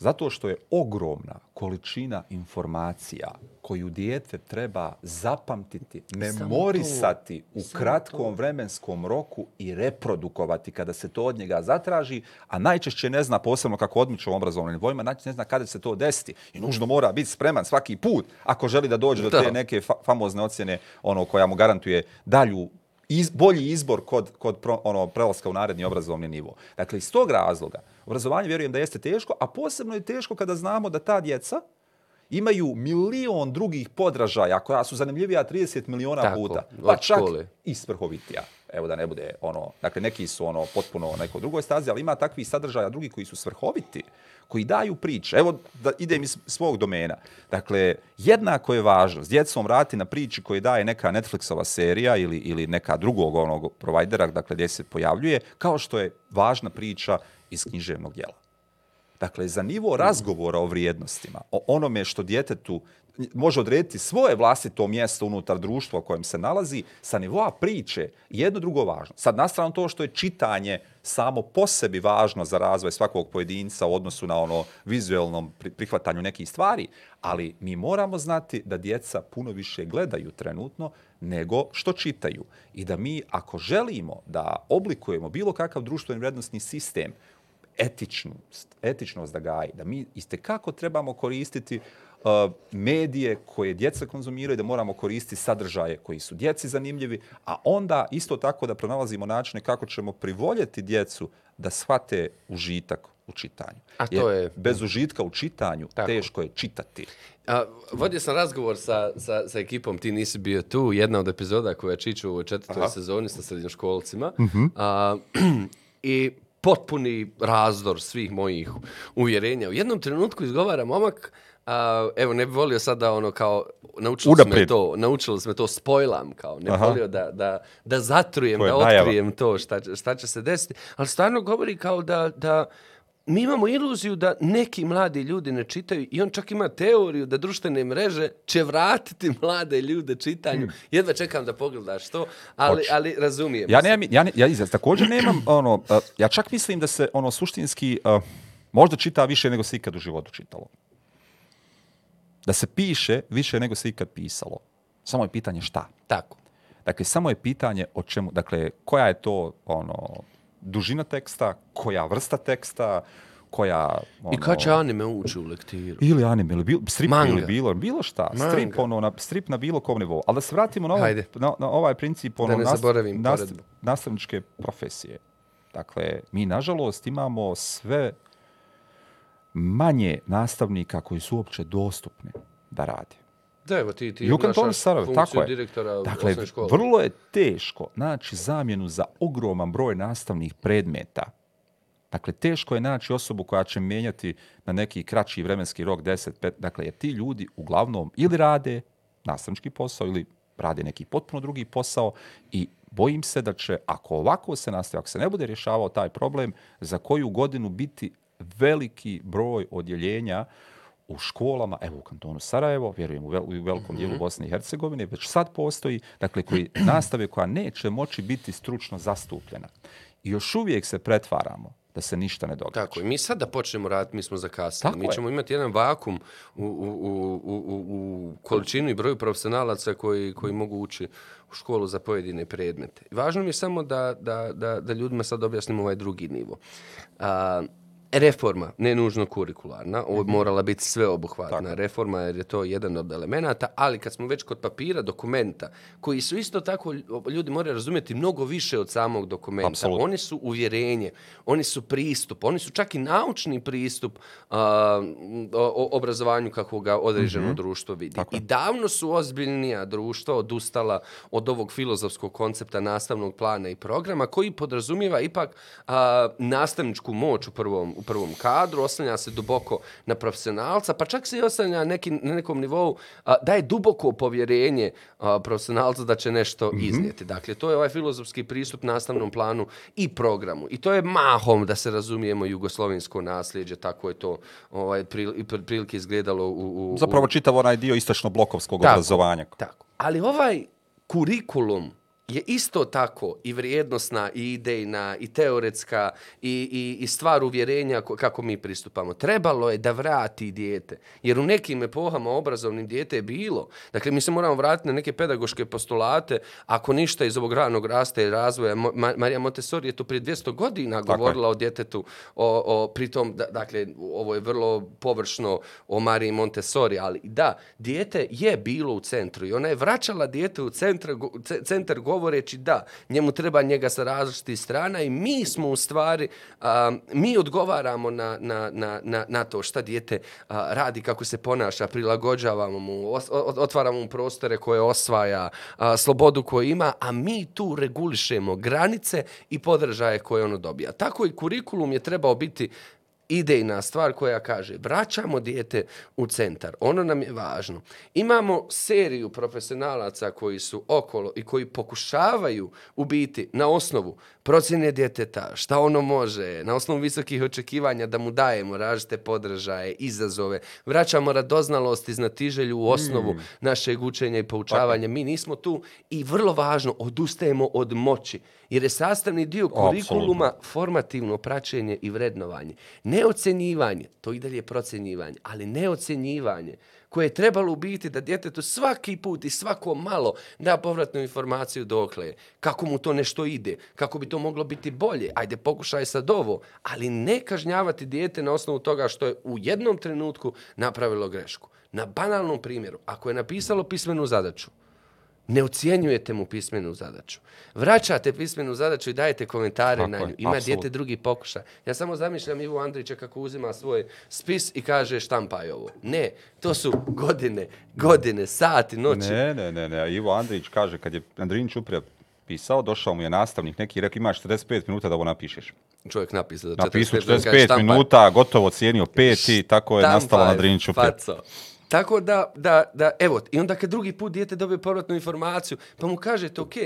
Speaker 3: Zato što je ogromna količina informacija koju dijete treba zapamtiti, memorisati u kratkom vremenskom roku i reprodukovati kada se to od njega zatraži, a najčešće ne zna posebno kako odmiču u obrazovnim nivojima, najčešće ne zna kada se to desiti. I nužno mora biti spreman svaki put ako želi da dođe do te neke fa famozne ocjene ono koja mu garantuje dalju iz, bolji izbor kod, kod pro, ono, prelaska u naredni obrazovni nivo. Dakle, iz tog razloga, obrazovanje vjerujem da jeste teško, a posebno je teško kada znamo da ta djeca imaju milion drugih podražaja koja su zanimljivija 30 miliona Tako, puta, pa čak škole. i svrhovitija. evo da ne bude ono, dakle neki su ono potpuno neko drugoj stazi, ali ima takvi sadržaja drugi koji su svrhoviti, koji daju priče. Evo da idem iz svog domena. Dakle, jednako je važno s djecom rati na priči koje daje neka Netflixova serija ili, ili neka drugog onog provajdera, dakle gdje se pojavljuje, kao što je važna priča iz književnog djela. Dakle, za nivo razgovora o vrijednostima, o onome što djetetu može odrediti svoje vlastito mjesto unutar društva u kojem se nalazi, sa nivoa priče, jedno drugo važno. Sad, nastrano to što je čitanje samo po sebi važno za razvoj svakog pojedinca u odnosu na ono vizualnom prihvatanju nekih stvari, ali mi moramo znati da djeca puno više gledaju trenutno nego što čitaju. I da mi, ako želimo da oblikujemo bilo kakav društveni vrednostni sistem etičnost, etičnost da gaji, da mi iste kako trebamo koristiti uh, medije koje djeca konzumiraju, da moramo koristiti sadržaje koji su djeci zanimljivi, a onda isto tako da pronalazimo načine kako ćemo privoljeti djecu da shvate užitak u čitanju.
Speaker 1: A to je...
Speaker 3: Bez užitka u čitanju tako. teško je čitati.
Speaker 1: A, vodio sam razgovor sa, sa, sa ekipom, ti nisi bio tu, jedna od epizoda koja čiču u četvrtoj Aha. sezoni sa srednjoškolcima. Mm -hmm. a, I potpuni razdor svih mojih uvjerenja. U jednom trenutku izgovara momak, a, evo ne bih volio sad da ono kao, naučili smo to, naučili smo to, spojlam kao, ne bih volio da, da, da zatrujem, da otkrijem najava. to šta, šta će se desiti, ali stvarno govori kao da, da mi imamo iluziju da neki mladi ljudi ne čitaju i on čak ima teoriju da društvene mreže će vratiti mlade ljude čitanju. Hmm. Jedva čekam da pogledaš to, ali, ali razumijem.
Speaker 3: Ja, nemam, ja, ja izraz, također nemam, ono, uh, ja čak mislim da se ono suštinski uh, možda čita više nego se ikad u životu čitalo. Da se piše više nego se ikad pisalo. Samo je pitanje šta.
Speaker 1: Tako.
Speaker 3: Dakle, samo je pitanje o čemu, dakle, koja je to ono, dužina teksta, koja vrsta teksta, koja...
Speaker 1: Ono, I kad će anime ući u lektiru?
Speaker 3: Ili anime, ili bilo, strip Manga. ili bilo, bilo šta. Manga. Strip, ono, na, strip na bilo kom nivou. Ali da se vratimo na ovaj, na, na ovaj princip ono,
Speaker 1: nas, nas,
Speaker 3: nastavničke profesije. Dakle, mi, nažalost, imamo sve manje nastavnika koji su uopće dostupni da radi.
Speaker 1: Da, evo ti, ti imaš funkciju tako je. direktora
Speaker 3: dakle, osnovne škole. Vrlo je teško naći zamjenu za ogroman broj nastavnih predmeta. Dakle, teško je naći osobu koja će mijenjati na neki kraći vremenski rok, 10, 5. Dakle, jer ti ljudi uglavnom ili rade nastavnički posao ili rade neki potpuno drugi posao i bojim se da će, ako ovako se nastavi, ako se ne bude rješavao taj problem, za koju godinu biti veliki broj odjeljenja u školama, evo u kantonu Sarajevo, vjerujem u, vel, u velikom dijelu mhm. Bosne i Hercegovine, već sad postoji, dakle, koji nastave koja neće moći biti stručno zastupljena. I još uvijek se pretvaramo da se ništa ne događa.
Speaker 1: Tako je. Mi sad da počnemo raditi, mi smo zakasnili. Mi ćemo je. imati jedan vakum u, u, u, u, u količinu i broju profesionalaca koji, koji mogu ući u školu za pojedine predmete. Važno mi je samo da, da, da, da ljudima sad objasnimo ovaj drugi nivo. A, reforma, ne nužno kurikularna, ovo je mhm. morala biti sveobuhvatna tako. reforma jer je to jedan od elemenata, ali kad smo već kod papira, dokumenta, koji su isto tako, ljudi moraju razumjeti mnogo više od samog dokumenta. Absolutno. Oni su uvjerenje, oni su pristup, oni su čak i naučni pristup uh, o, o obrazovanju kako ga određeno mm -hmm. društvo vidi. Tako. I davno su ozbiljnija društva odustala od ovog filozofskog koncepta nastavnog plana i programa koji podrazumijeva ipak uh, nastavničku moć u prvom u prvom kadru, oslanja se duboko na profesionalca, pa čak se i oslanja neki, na nekom nivou, a, daje duboko povjerenje a, profesionalca da će nešto mm -hmm. iznijeti. Dakle, to je ovaj filozofski pristup nastavnom planu i programu. I to je mahom, da se razumijemo, jugoslovensko nasljeđe, tako je to ovaj, pril, prilike izgledalo u... u
Speaker 3: Zapravo čitav onaj dio istočno-blokovskog obrazovanja.
Speaker 1: Tako. Ali ovaj kurikulum, je isto tako i vrijednostna i idejna i teoretska i, i, i stvar uvjerenja kako mi pristupamo. Trebalo je da vrati dijete. Jer u nekim epohama obrazovnim dijete je bilo. Dakle, mi se moramo vratiti na neke pedagoške postulate. Ako ništa iz ovog ranog rasta i razvoja, Ma Marija Montessori je to prije 200 godina tako govorila je. o djetetu. O, o, pritom, da, dakle, ovo je vrlo površno o Mariji Montessori, ali da, dijete je bilo u centru i ona je vraćala dijete u centar, centar govora govoreći da, njemu treba njega sa različitih strana i mi smo u stvari, a, mi odgovaramo na, na, na, na, na to šta dijete a, radi, kako se ponaša, prilagođavamo mu, os, o, otvaramo mu prostore koje osvaja, a, slobodu koju ima, a mi tu regulišemo granice i podržaje koje ono dobija. Tako i kurikulum je trebao biti idejna stvar koja kaže vraćamo dijete u centar. Ono nam je važno. Imamo seriju profesionalaca koji su okolo i koji pokušavaju u biti na osnovu procjene djeteta, šta ono može, na osnovu visokih očekivanja da mu dajemo različite podržaje, izazove, vraćamo radoznalost i znatiželju u osnovu mm. našeg učenja i poučavanja. Mi nismo tu i vrlo važno, odustajemo od moći jer je sastavni dio kurikuluma Absolutno. formativno praćenje i vrednovanje. Ne ocenjivanje, to i dalje je procenjivanje, ali ne ocenjivanje koje je trebalo biti da djetetu svaki put i svako malo da povratnu informaciju dokle, kako mu to nešto ide, kako bi to moglo biti bolje, ajde pokušaj sad ovo, ali ne kažnjavati dijete na osnovu toga što je u jednom trenutku napravilo grešku. Na banalnom primjeru, ako je napisalo pismenu zadaću, ne ocjenjujete mu pismenu zadaću. Vraćate pismenu zadaću i dajete komentare Tako na nju. Ima absolut. djete drugi pokušaj. Ja samo zamišljam Ivo Andrića kako uzima svoj spis i kaže štampaj ovo. Ne, to su godine, godine, sati, noći.
Speaker 3: Ne, ne, ne, ne. Ivo Andrić kaže kad je Andrin Čuprija pisao, došao mu je nastavnik neki i rekao imaš 45 minuta da ovo napišeš.
Speaker 1: Čovjek napisao.
Speaker 3: Napisao 45 minuta, gotovo cijenio peti, tako je nastalo na Andrin Čuprija. Faco.
Speaker 1: Tako da, da, da, evo, i onda kad drugi put dijete dobije povratnu informaciju, pa mu kažete, ok,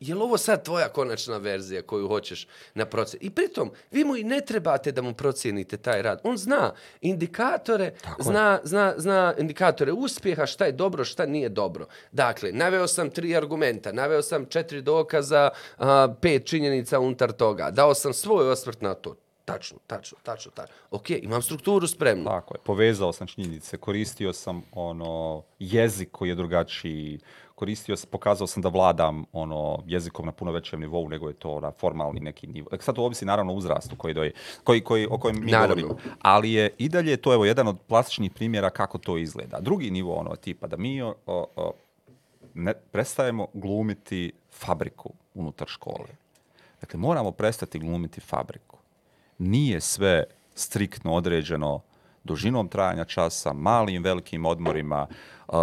Speaker 1: je li ovo sad tvoja konačna verzija koju hoćeš na proces? I pritom, vi mu i ne trebate da mu procijenite taj rad. On zna indikatore, zna, zna, zna indikatore uspjeha, šta je dobro, šta nije dobro. Dakle, naveo sam tri argumenta, naveo sam četiri dokaza, a, pet činjenica unutar toga, dao sam svoj osvrt na to tačno, tačno, tačno, tačno. Ok, imam strukturu spremnu.
Speaker 3: Tako je, povezao sam činjenice, koristio sam ono jezik koji je drugačiji, koristio sam, pokazao sam da vladam ono jezikom na puno većem nivou nego je to na formalni neki nivo. Sad to ovisi naravno uzrastu koji doje, koji, koji, o kojem mi naravno. govorimo. Ali je i dalje to evo jedan od plastičnih primjera kako to izgleda. Drugi nivo ono tipa da mi o, o, ne, prestajemo glumiti fabriku unutar škole. Dakle, moramo prestati glumiti fabriku nije sve striktno određeno dužinom trajanja časa, malim, velikim odmorima, uh,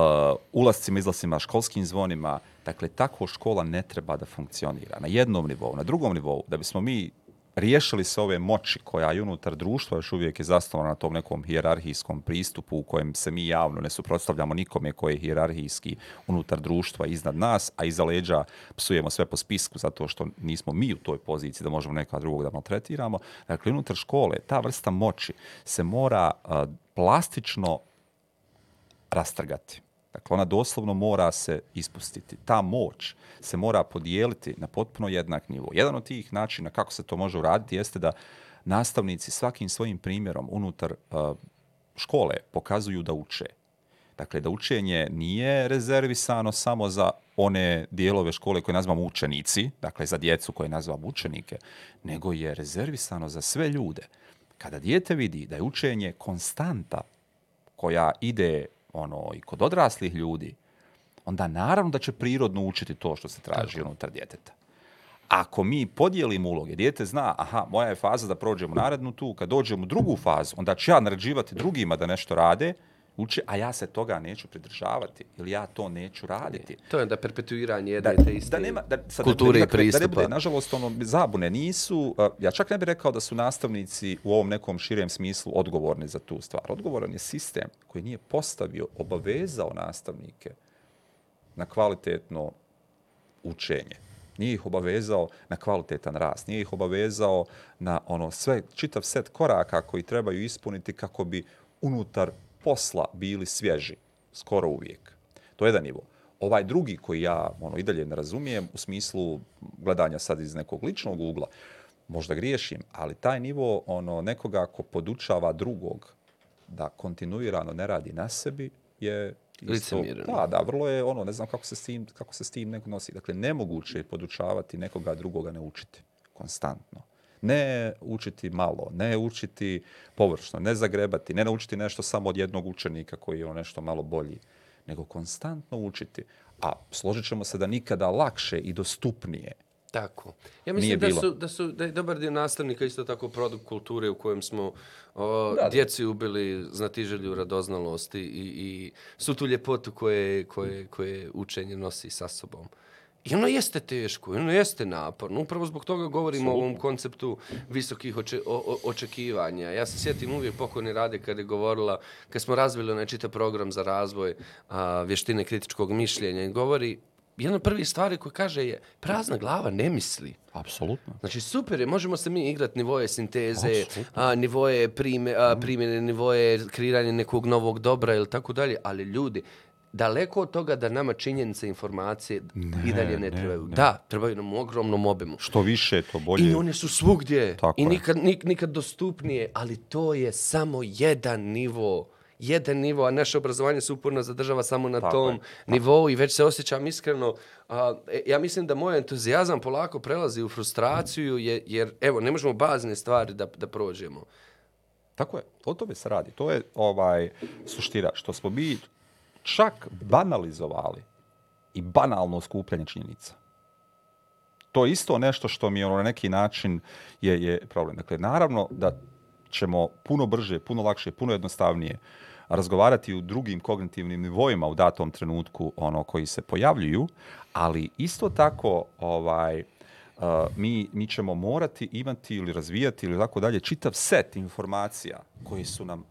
Speaker 3: ulascima, izlascima, školskim zvonima. Dakle, tako škola ne treba da funkcionira. Na jednom nivou, na drugom nivou, da bismo mi riješili se ove moći koja je unutar društva još uvijek je zasnovana na tom nekom hijerarhijskom pristupu u kojem se mi javno ne suprotstavljamo nikome koji je hijerarhijski unutar društva iznad nas, a iza leđa psujemo sve po spisku zato što nismo mi u toj poziciji da možemo neka drugog da maltretiramo. Dakle, unutar škole ta vrsta moći se mora uh, plastično rastrgati. Dakle, ona doslovno mora se ispustiti. Ta moć se mora podijeliti na potpuno jednak nivo. Jedan od tih načina kako se to može uraditi jeste da nastavnici svakim svojim primjerom unutar uh, škole pokazuju da uče. Dakle, da učenje nije rezervisano samo za one dijelove škole koje nazvamo učenici, dakle za djecu koje nazvamo učenike, nego je rezervisano za sve ljude. Kada dijete vidi da je učenje konstanta koja ide ono i kod odraslih ljudi, onda naravno da će prirodno učiti to što se traži Tako. unutar djeteta. Ako mi podijelimo uloge, djete zna, aha, moja je faza da prođemo narednu tu, kad dođemo u drugu fazu, onda ću ja naređivati drugima da nešto rade, uči, a ja se toga neću pridržavati ili ja to neću raditi.
Speaker 1: To je da perpetuiranje jedne da, te iste da nema, da, sad, kulture da, i pristupa. Da ne bude,
Speaker 3: nažalost, ono, zabune nisu, uh, ja čak ne bih rekao da su nastavnici u ovom nekom širem smislu odgovorni za tu stvar. Odgovoran je sistem koji nije postavio, obavezao nastavnike na kvalitetno učenje. Nije ih obavezao na kvalitetan rast, nije ih obavezao na ono sve čitav set koraka koji trebaju ispuniti kako bi unutar posla bili svježi, skoro uvijek. To je jedan nivo. Ovaj drugi koji ja ono, i dalje ne razumijem u smislu gledanja sad iz nekog ličnog ugla, možda griješim, ali taj nivo ono nekoga ko podučava drugog da kontinuirano ne radi na sebi je
Speaker 1: isto,
Speaker 3: da, da, vrlo je ono, ne znam kako se s tim, kako se s tim neko nosi. Dakle, nemoguće je podučavati nekoga drugoga ne učiti konstantno ne učiti malo, ne učiti površno, ne zagrebati, ne naučiti nešto samo od jednog učenika koji je nešto malo bolji, nego konstantno učiti. A složit ćemo se da nikada lakše i dostupnije
Speaker 1: Tako. Ja
Speaker 3: Nije
Speaker 1: mislim da
Speaker 3: bilo.
Speaker 1: su, da su da je dobar dio nastavnika isto tako produkt kulture u kojem smo o,
Speaker 3: Da, da.
Speaker 1: djeci ubili znatiželju, radoznalosti i, i su tu ljepotu koje, koje, koje učenje nosi sa sobom. I ono jeste teško, ono jeste naporno. Upravo zbog toga govorimo o ovom konceptu visokih oče, o, o, očekivanja. Ja se sjetim uvijek pokojni Rade kada je govorila, kad smo razvili onaj čitav program za razvoj a, vještine kritičkog mišljenja i govori, jedna od prvih stvari koje kaže je prazna glava ne misli.
Speaker 3: Apsolutno.
Speaker 1: Znači super je, možemo se mi igrati nivoje sinteze, a, nivoje prime, a, primjene, nivoje kreiranja nekog novog dobra ili tako dalje, ali ljudi, daleko od toga da nama činjenice informacije i dalje ne,
Speaker 3: ne,
Speaker 1: trebaju.
Speaker 3: ne.
Speaker 1: Da, trebaju nam u ogromnom obimu.
Speaker 3: Što više, to bolje.
Speaker 1: I one su svugdje.
Speaker 3: Tako
Speaker 1: I nikad, nik, nikad dostupnije, ali to je samo jedan nivo jedan nivo, a naše obrazovanje se uporno zadržava samo na
Speaker 3: Tako
Speaker 1: tom
Speaker 3: je.
Speaker 1: nivou i već se osjećam iskreno. A, e, ja mislim da moj entuzijazam polako prelazi u frustraciju, je, jer evo, ne možemo bazne stvari da, da prođemo.
Speaker 3: Tako je, o tome se radi. To je ovaj suština, što smo mi čak banalizovali i banalno skupljanje činjenica. To je isto nešto što mi ono, na neki način je, je problem. Dakle, naravno da ćemo puno brže, puno lakše, puno jednostavnije razgovarati u drugim kognitivnim nivoima u datom trenutku ono koji se pojavljuju, ali isto tako ovaj uh, mi, mi ćemo morati imati ili razvijati ili tako dalje čitav set informacija koji su nam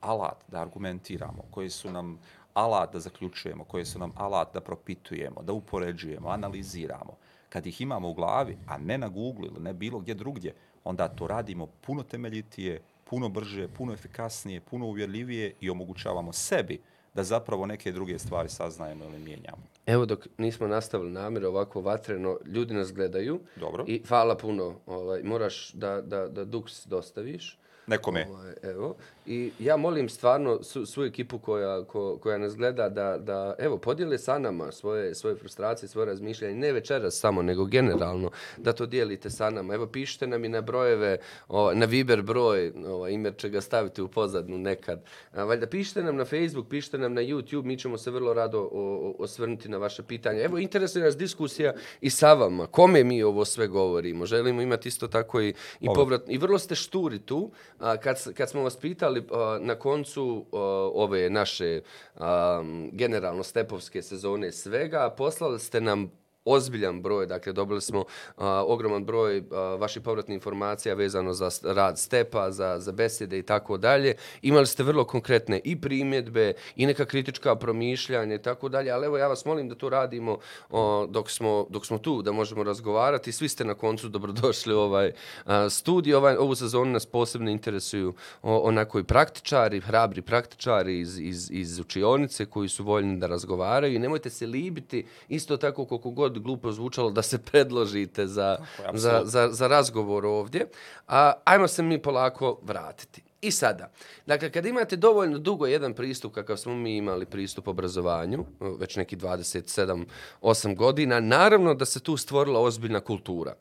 Speaker 3: alat da argumentiramo, koji su nam alat da zaključujemo, koji su nam alat da propitujemo, da upoređujemo, analiziramo. Kad ih imamo u glavi, a ne na Google ili ne bilo gdje drugdje, onda to radimo puno temeljitije, puno brže, puno efikasnije, puno uvjerljivije i omogućavamo sebi da zapravo neke druge stvari saznajemo ili mijenjamo.
Speaker 1: Evo dok nismo nastavili namjer ovako vatreno, ljudi nas gledaju.
Speaker 3: Dobro.
Speaker 1: I hvala puno. Ovaj, moraš da, da, da duks dostaviš.
Speaker 3: Nekome.
Speaker 1: Ovaj, evo. I ja molim stvarno su, svu ekipu koja, ko, koja nas gleda da, da evo, podijele sa nama svoje, svoje frustracije, svoje razmišljanje. Ne večeras samo, nego generalno da to dijelite sa nama. Evo, pišite nam i na brojeve, o, na Viber broj, ovaj, Imer će ga staviti u pozadnu nekad. A, valjda pišite nam na Facebook, pišite nam na YouTube, mi ćemo se vrlo rado o, o, osvrnuti na vaše pitanje. Evo, interesuje nas diskusija i sa vama. Kome mi ovo sve govorimo? Želimo imati isto tako i, i
Speaker 3: Dobro.
Speaker 1: povrat. I vrlo ste šturi tu. A, kad, kad smo vas pitali a, na koncu a, ove naše a, generalno stepovske sezone svega, poslali ste nam ozbiljan broj, dakle dobili smo a, ogroman broj a, vaših povratnih informacija vezano za rad stepa, za, za besede i tako dalje. Imali ste vrlo konkretne i primjedbe i neka kritička promišljanja i tako dalje, ali evo ja vas molim da to radimo o, dok, smo, dok smo tu, da možemo razgovarati. Svi ste na koncu dobrodošli u ovaj a, studij. Ovaj, ovu sezonu nas posebno interesuju o, onako i praktičari, hrabri praktičari iz, iz, iz učionice koji su voljni da razgovaraju i nemojte se libiti isto tako koliko god glupo zvučalo da se predložite za,
Speaker 3: je,
Speaker 1: za, za, za razgovor ovdje. A, ajmo se mi polako vratiti. I sada, dakle, kad imate dovoljno dugo jedan pristup kakav smo mi imali pristup obrazovanju, već neki 27-8 godina, naravno da se tu stvorila ozbiljna kultura.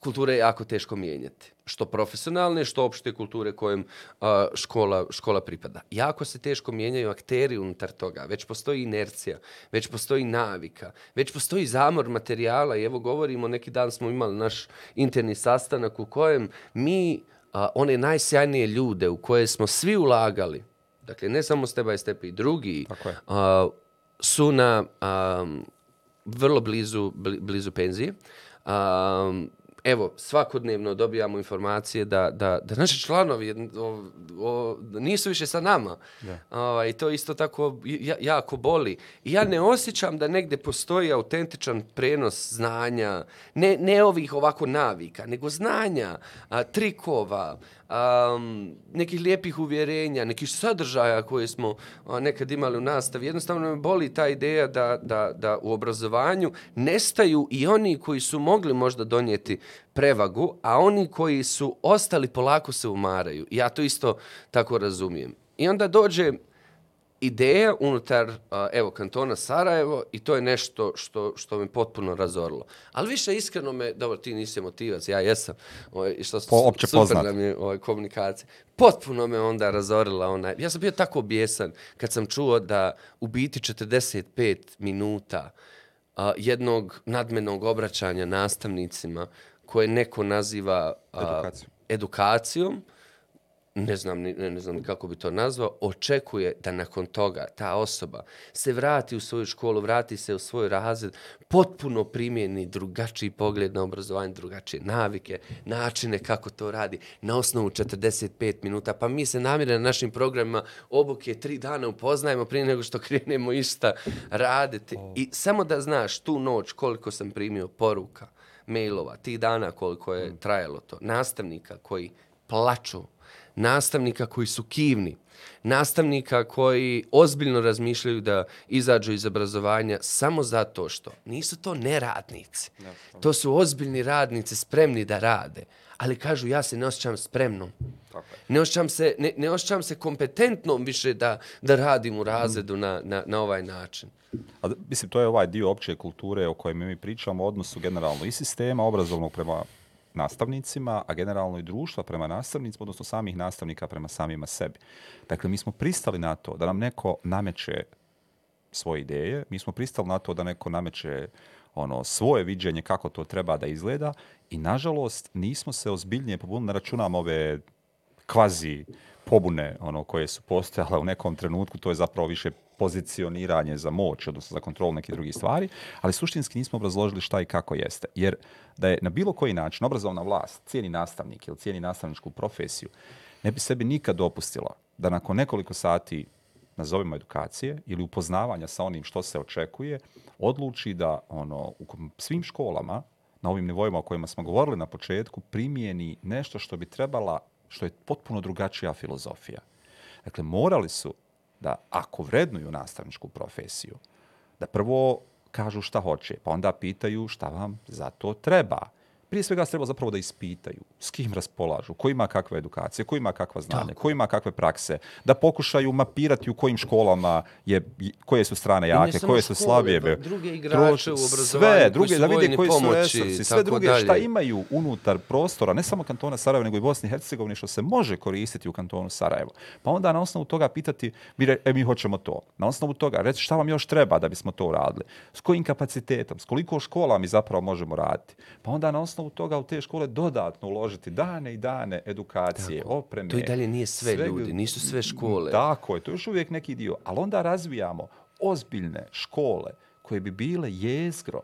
Speaker 1: Kulture je jako teško mijenjati. Što profesionalne, što opšte kulture kojem a, škola, škola pripada. Jako se teško mijenjaju akteri unutar toga. Već postoji inercija, već postoji navika, već postoji zamor materijala i evo govorimo, neki dan smo imali naš interni sastanak u kojem mi a, one najsjajnije ljude u koje smo svi ulagali, dakle ne samo Step by Step i drugi, a, su na um, vrlo blizu, bli, blizu penzije. Um, evo, svakodnevno dobijamo informacije da, da, da naši članovi o, o, nisu više sa nama. Ovaj, I to isto tako ja, jako boli. I ja ne osjećam da negde postoji autentičan prenos znanja, ne, ne ovih ovako navika, nego znanja, a, trikova, um, nekih lijepih uvjerenja, nekih sadržaja koje smo uh, nekad imali u nastavi. Jednostavno me boli ta ideja da, da, da u obrazovanju nestaju i oni koji su mogli možda donijeti prevagu, a oni koji su ostali polako se umaraju. Ja to isto tako razumijem. I onda dođe ideja unutar, a, evo, kantona Sarajevo i to je nešto što, što me potpuno razorilo. Ali više iskreno me, dobro, ti nisi motivac, ja jesam, ovaj, i što
Speaker 3: Po- opće
Speaker 1: super
Speaker 3: poznat.
Speaker 1: nam je ovaj, komunikacija. Potpuno me onda razorila onaj, ja sam bio tako bijesan kad sam čuo da u biti 45 minuta a, jednog nadmenog obraćanja nastavnicima koje neko naziva a,
Speaker 3: Edukacijom.
Speaker 1: edukacijom, ne znam, ne, ne znam kako bi to nazvao, očekuje da nakon toga ta osoba se vrati u svoju školu, vrati se u svoj razred, potpuno primjeni drugačiji pogled na obrazovanje, drugačije navike, načine kako to radi, na osnovu 45 minuta. Pa mi se namire na našim programima obuke tri dana upoznajemo prije nego što krenemo išta raditi. I samo da znaš tu noć koliko sam primio poruka, mailova, tih dana koliko je trajalo to, nastavnika koji plaču, nastavnika koji su kivni, nastavnika koji ozbiljno razmišljaju da izađu iz obrazovanja samo zato što nisu to neradnici. To su ozbiljni radnici spremni da rade, ali kažu ja se ne osjećam spremnom. Ne osjećam se, ne, ne osjećam se kompetentnom više da, da radim u razredu na, na, na ovaj način.
Speaker 3: A, mislim, to je ovaj dio opće kulture o kojem mi pričamo, odnosu generalno i sistema obrazovnog prema nastavnicima, a generalno i društva prema nastavnicima, odnosno samih nastavnika prema samima sebi. Dakle, mi smo pristali na to da nam neko nameće svoje ideje, mi smo pristali na to da neko nameće ono svoje viđenje kako to treba da izgleda i nažalost nismo se ozbiljnije pobunili, na računam ove kvazi pobune ono koje su postojale u nekom trenutku, to je zapravo više pozicioniranje za moć, odnosno za kontrol nekih drugih stvari, ali suštinski nismo obrazložili šta i kako jeste. Jer da je na bilo koji način obrazovna vlast cijeni nastavnik ili cijeni nastavničku profesiju, ne bi sebi nikad dopustila da nakon nekoliko sati nazovimo edukacije ili upoznavanja sa onim što se očekuje, odluči da ono u svim školama na ovim nivoima o kojima smo govorili na početku primijeni nešto što bi trebala, što je potpuno drugačija filozofija. Dakle, morali su da ako vrednuju nastavničku profesiju, da prvo kažu šta hoće, pa onda pitaju šta vam za to treba. Prije svega treba zapravo da ispitaju s kim raspolažu, ko ima kakve edukacije, ko ima kakva znanja, ko ima kakve prakse, da pokušaju mapirati u kojim školama je, koje su strane
Speaker 1: ne
Speaker 3: jake, koje su slabije.
Speaker 1: pa druge igrače u
Speaker 3: sve,
Speaker 1: obrazovanju koji
Speaker 3: druge,
Speaker 1: su
Speaker 3: da vide
Speaker 1: voljni
Speaker 3: koji su resursi, sve druge šta
Speaker 1: dalje.
Speaker 3: imaju unutar prostora, ne samo kantona Sarajevo, nego i Bosne i Hercegovine, što se može koristiti u kantonu Sarajevo. Pa onda na osnovu toga pitati, mi, re, e, mi hoćemo to. Na osnovu toga, reći šta vam još treba da bismo to uradili. S kojim kapacitetom, s koliko škola mi zapravo možemo raditi. Pa onda na osnovu toga u te škole dodatno uložiti dane i dane edukacije, opreme.
Speaker 1: To i dalje nije sve
Speaker 3: svega-
Speaker 1: ljudi, nisu sve škole.
Speaker 3: Tako je, to je još uvijek neki dio. Ali onda razvijamo ozbiljne škole koje bi bile jezgro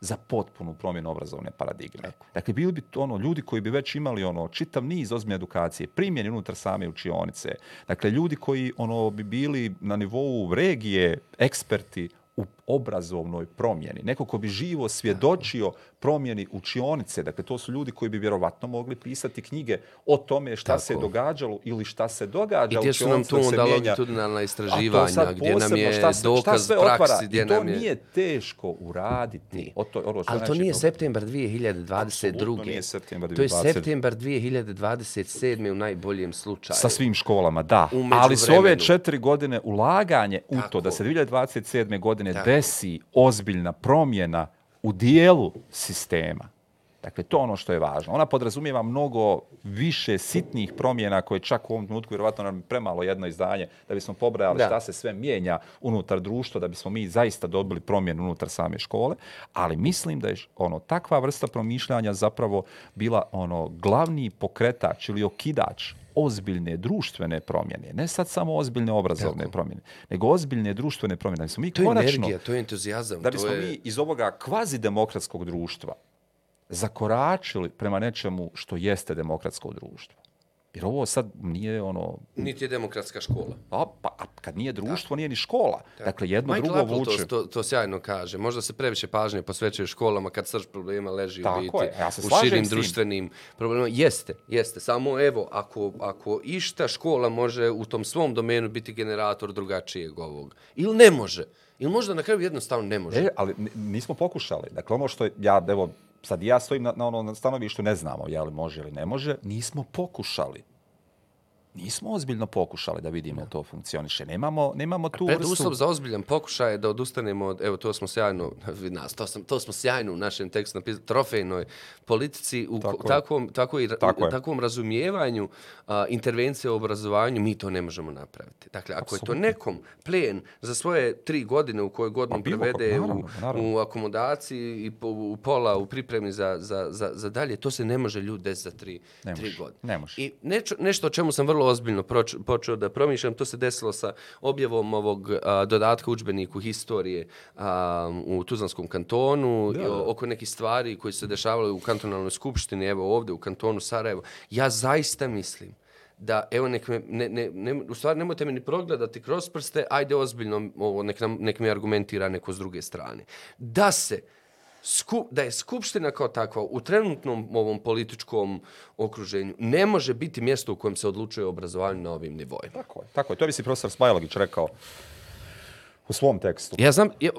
Speaker 3: za potpunu promjenu obrazovne paradigme. Dakle, bili bi to ono ljudi koji bi već imali ono čitav niz ozbiljne edukacije, primjeni unutar same učionice. Dakle, ljudi koji ono bi bili na nivou regije eksperti u obrazovnoj promjeni. Neko ko bi živo svjedočio promjeni učionice. Dakle, to su ljudi koji bi vjerovatno mogli pisati knjige o tome šta
Speaker 1: Tako.
Speaker 3: se događalo ili šta se događa
Speaker 1: I gdje su nam tu onda longitudinalna
Speaker 3: to
Speaker 1: istraživanja, gdje nam je
Speaker 3: šta se- šta
Speaker 1: dokaz
Speaker 3: sve
Speaker 1: praksi,
Speaker 3: otvara.
Speaker 1: gdje
Speaker 3: I to
Speaker 1: nam je...
Speaker 3: nije teško uraditi. O to, ono
Speaker 1: Ali to nije
Speaker 3: dobro.
Speaker 1: septembar
Speaker 3: Apsolutno
Speaker 1: 2022.
Speaker 3: nije septembar
Speaker 1: To je
Speaker 3: 2020.
Speaker 1: septembar 2027. u najboljem slučaju.
Speaker 3: Sa svim školama, da.
Speaker 1: U
Speaker 3: Ali su ove četiri godine ulaganje u to
Speaker 1: Tako.
Speaker 3: da se 2027. godine
Speaker 1: Tako
Speaker 3: desi ozbiljna promjena u dijelu sistema. Dakle, to ono što je važno. Ona podrazumijeva mnogo više sitnih promjena koje čak u ovom trenutku vjerovatno nam je premalo jedno izdanje da bismo pobrajali
Speaker 1: Da.
Speaker 3: šta se sve mijenja unutar društva, da bismo mi zaista dobili promjenu unutar same škole, ali mislim da je ono takva vrsta promišljanja zapravo bila ono glavni pokretač ili okidač ozbiljne društvene promjene, ne sad samo ozbiljne obrazovne
Speaker 1: Tako.
Speaker 3: promjene, nego ozbiljne društvene promjene. Da mi
Speaker 1: To je
Speaker 3: konačno,
Speaker 1: energija, to je entuzijazam.
Speaker 3: da
Speaker 1: to
Speaker 3: bismo
Speaker 1: je...
Speaker 3: mi iz ovoga kvazi demokratskog društva zakoračili prema nečemu što jeste demokratsko društvo. Jer ovo sad nije ono...
Speaker 1: Niti je demokratska škola.
Speaker 3: A, pa, a kad nije društvo, nije ni škola. Dakle, jedno
Speaker 1: Michael
Speaker 3: drugo
Speaker 1: Apple
Speaker 3: vuče.
Speaker 1: To, to, to sjajno kaže. Možda se previše pažnje posvećuje školama kad srž problema leži
Speaker 3: Tako
Speaker 1: u biti
Speaker 3: je, ja se
Speaker 1: u širim društvenim problemima. Jeste, jeste. Samo evo, ako, ako išta škola može u tom svom domenu biti generator drugačijeg ovog. Ili ne može. Ili možda na kraju jednostavno ne može.
Speaker 3: E, ali nismo pokušali. Dakle, ono što ja, evo, sad ja stojim na, na ono stanovištu, ne znamo je li može ili ne može, nismo pokušali nismo ozbiljno pokušali da vidimo to funkcioniše. Nemamo, nemamo tu
Speaker 1: Preduslov za ozbiljan pokušaj je da odustanemo od, evo to smo sjajno, nas, to, sam, to smo sjajno u našem tekstu napisali, trofejnoj politici, u
Speaker 3: Tako
Speaker 1: ko-
Speaker 3: je.
Speaker 1: takvom, tako i,
Speaker 3: Tako je.
Speaker 1: takvom razumijevanju a, intervencije u obrazovanju, mi to ne možemo napraviti. Dakle, ako je to nekom plen za svoje tri godine u kojoj godinu
Speaker 3: Pa ko-
Speaker 1: prevede
Speaker 3: naravno,
Speaker 1: u,
Speaker 3: naravno.
Speaker 1: u akomodaciji i po, u pola u pripremi za, za, za, za dalje, to se ne može ljudi desiti za tri,
Speaker 3: Ne
Speaker 1: tri
Speaker 3: može,
Speaker 1: godine.
Speaker 3: ne može.
Speaker 1: I nečo, nešto o čemu sam vrlo ozbiljno proč, počeo da promišljam, to se desilo sa objavom ovog a, dodatka učbeniku historije a, u Tuzlanskom kantonu, i o- oko nekih stvari koji su se dešavale u kantonalnoj skupštini, evo ovdje u kantonu Sarajevo. Ja zaista mislim da, evo, nek me, ne, ne, ne, u stvari nemojte me ni progledati kroz prste, ajde ozbiljno, ovo, nek, nam, nek mi argumentira neko s druge strane. Da se Sku, da je skupština kao takva u trenutnom ovom političkom okruženju ne može biti mjesto u kojem se odlučuje o obrazovanju na ovim nivoima.
Speaker 3: Tako je, tako je. To bi si profesor Smajlogić rekao u svom tekstu.
Speaker 1: Ja znam, ja,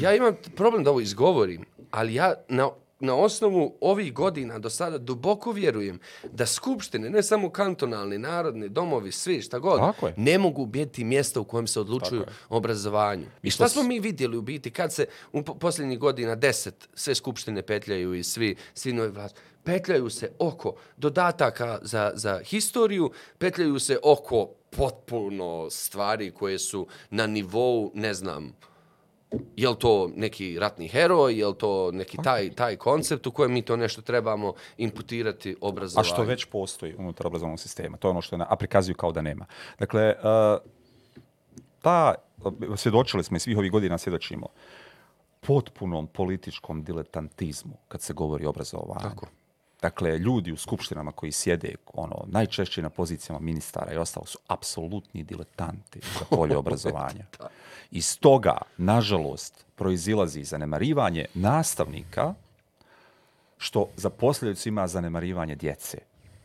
Speaker 1: ja imam problem da ovo izgovorim, ali ja na, na osnovu ovih godina do sada duboko vjerujem da skupštine, ne samo kantonalni, narodni, domovi, svi, šta god, ne mogu biti mjesto u kojem se odlučuju o obrazovanju. I šta smo mi vidjeli u biti kad se u po- posljednjih godina deset sve skupštine petljaju i svi, svi novi vlast, petljaju se oko dodataka za, za historiju, petljaju se oko potpuno stvari koje su na nivou, ne znam, je li to neki ratni heroj, je li to neki taj, taj koncept u kojem mi to nešto trebamo imputirati
Speaker 3: A
Speaker 1: obrazovanju.
Speaker 3: što već postoji unutar obrazovnog sistema. To je ono što je, na- a prikazuju kao da nema. Dakle, uh, ta, svjedočili smo i svih ovih godina svjedočimo, potpunom političkom diletantizmu kad se govori o obrazovanju.
Speaker 1: Tako.
Speaker 3: Dakle, ljudi u skupštinama koji sjede ono, najčešće na pozicijama ministara i ostalo su apsolutni diletanti za polje obrazovanja. I stoga, nažalost, proizilazi zanemarivanje nastavnika što za posljedicu ima zanemarivanje djece.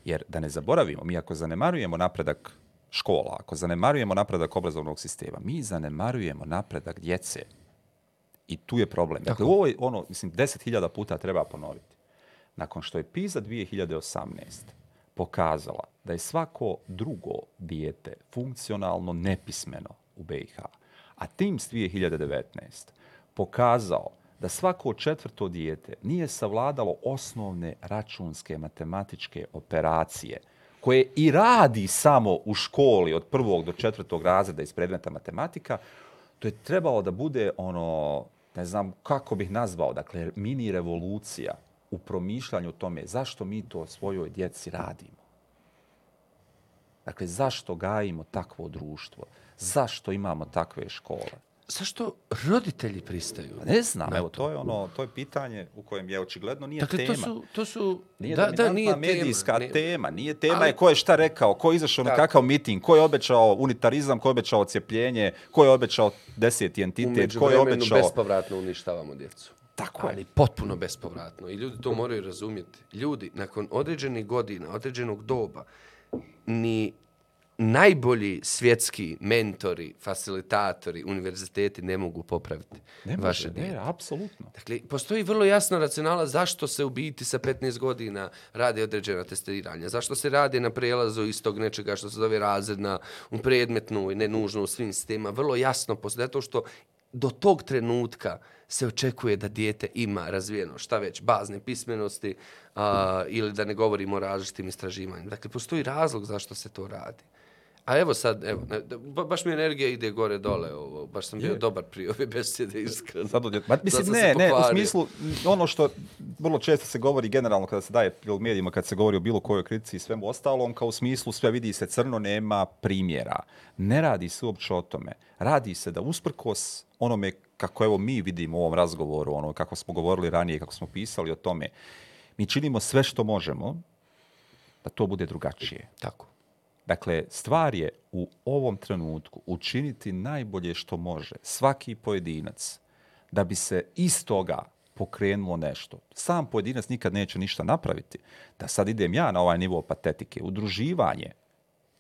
Speaker 3: Jer da ne zaboravimo, mi ako zanemarujemo napredak škola, ako zanemarujemo napredak obrazovnog sistema, mi zanemarujemo napredak djece. I tu je problem. Dakle, ovo je ono, mislim, 10.000 puta treba ponoviti. Nakon što je PISA 2018 pokazala da je svako drugo dijete funkcionalno nepismeno u BiH, a TIMS 2019 pokazao da svako četvrto dijete nije savladalo osnovne računske matematičke operacije koje i radi samo u školi od prvog do četvrtog razreda iz predmeta matematika, to je trebalo da bude ono, ne znam kako bih nazvao, dakle mini revolucija u promišljanju o tome zašto mi to svojoj djeci radimo. Dakle, zašto gajimo takvo društvo? Zašto imamo takve škole?
Speaker 1: Zašto roditelji pristaju?
Speaker 3: Ne znam, evo, to je ono, to je pitanje u kojem je očigledno nije
Speaker 1: Dakle,
Speaker 3: tema.
Speaker 1: to su, to su
Speaker 3: Nije
Speaker 1: da, da, nije
Speaker 3: medijska
Speaker 1: tema.
Speaker 3: tema. Nije tema
Speaker 1: Ali-
Speaker 3: je ko je šta rekao, ko je izašao na kakav miting, ko je obećao unitarizam, ko je obećao cijepljenje, ko je obećao deseti entitet, ko je
Speaker 1: međuvremenu
Speaker 3: obećao...
Speaker 1: bespovratno uništavamo djecu.
Speaker 3: Tako je.
Speaker 1: Ali potpuno bespovratno. I ljudi to moraju razumjeti. Ljudi, nakon određenih godina, određenog doba, ni najbolji svjetski mentori, facilitatori, univerziteti ne mogu popraviti
Speaker 3: Ne
Speaker 1: vaše
Speaker 3: može,
Speaker 1: dijete.
Speaker 3: ne, apsolutno.
Speaker 1: Dakle, postoji vrlo jasna racionala zašto se u biti sa 15 godina radi određena testiranja. Zašto se radi na prelazu iz tog nečega što se zove razredna u predmetnu i ne nužno u svim sistema. Vrlo jasno postoji. Zato što do tog trenutka se očekuje da dijete ima razvijeno šta već, bazne pismenosti a, ili da ne govorimo o različitim istraživanjima. Dakle, postoji razlog zašto se to radi. A evo sad, evo, ba- baš mi energija ide gore dole, ovo, baš sam bio
Speaker 3: Je.
Speaker 1: dobar prije ove besede, iskreno.
Speaker 3: Sad odje- Ma, mislim,
Speaker 1: Sad
Speaker 3: ne, ne, u smislu, ono što vrlo često se govori generalno kada se daje prilog medijima, kad se govori o bilo kojoj kritici i svemu ostalom, kao u smislu sve vidi se crno, nema primjera. Ne radi se uopće o tome. Radi se da usprkos onome kako evo mi vidimo u ovom razgovoru, ono kako smo govorili ranije, kako smo pisali o tome, mi činimo sve što možemo da to bude drugačije.
Speaker 1: Tako.
Speaker 3: Dakle, stvar je u ovom trenutku učiniti najbolje što može svaki pojedinac da bi se iz toga pokrenulo nešto. Sam pojedinac nikad neće ništa napraviti. Da sad idem ja na ovaj nivo patetike. Udruživanje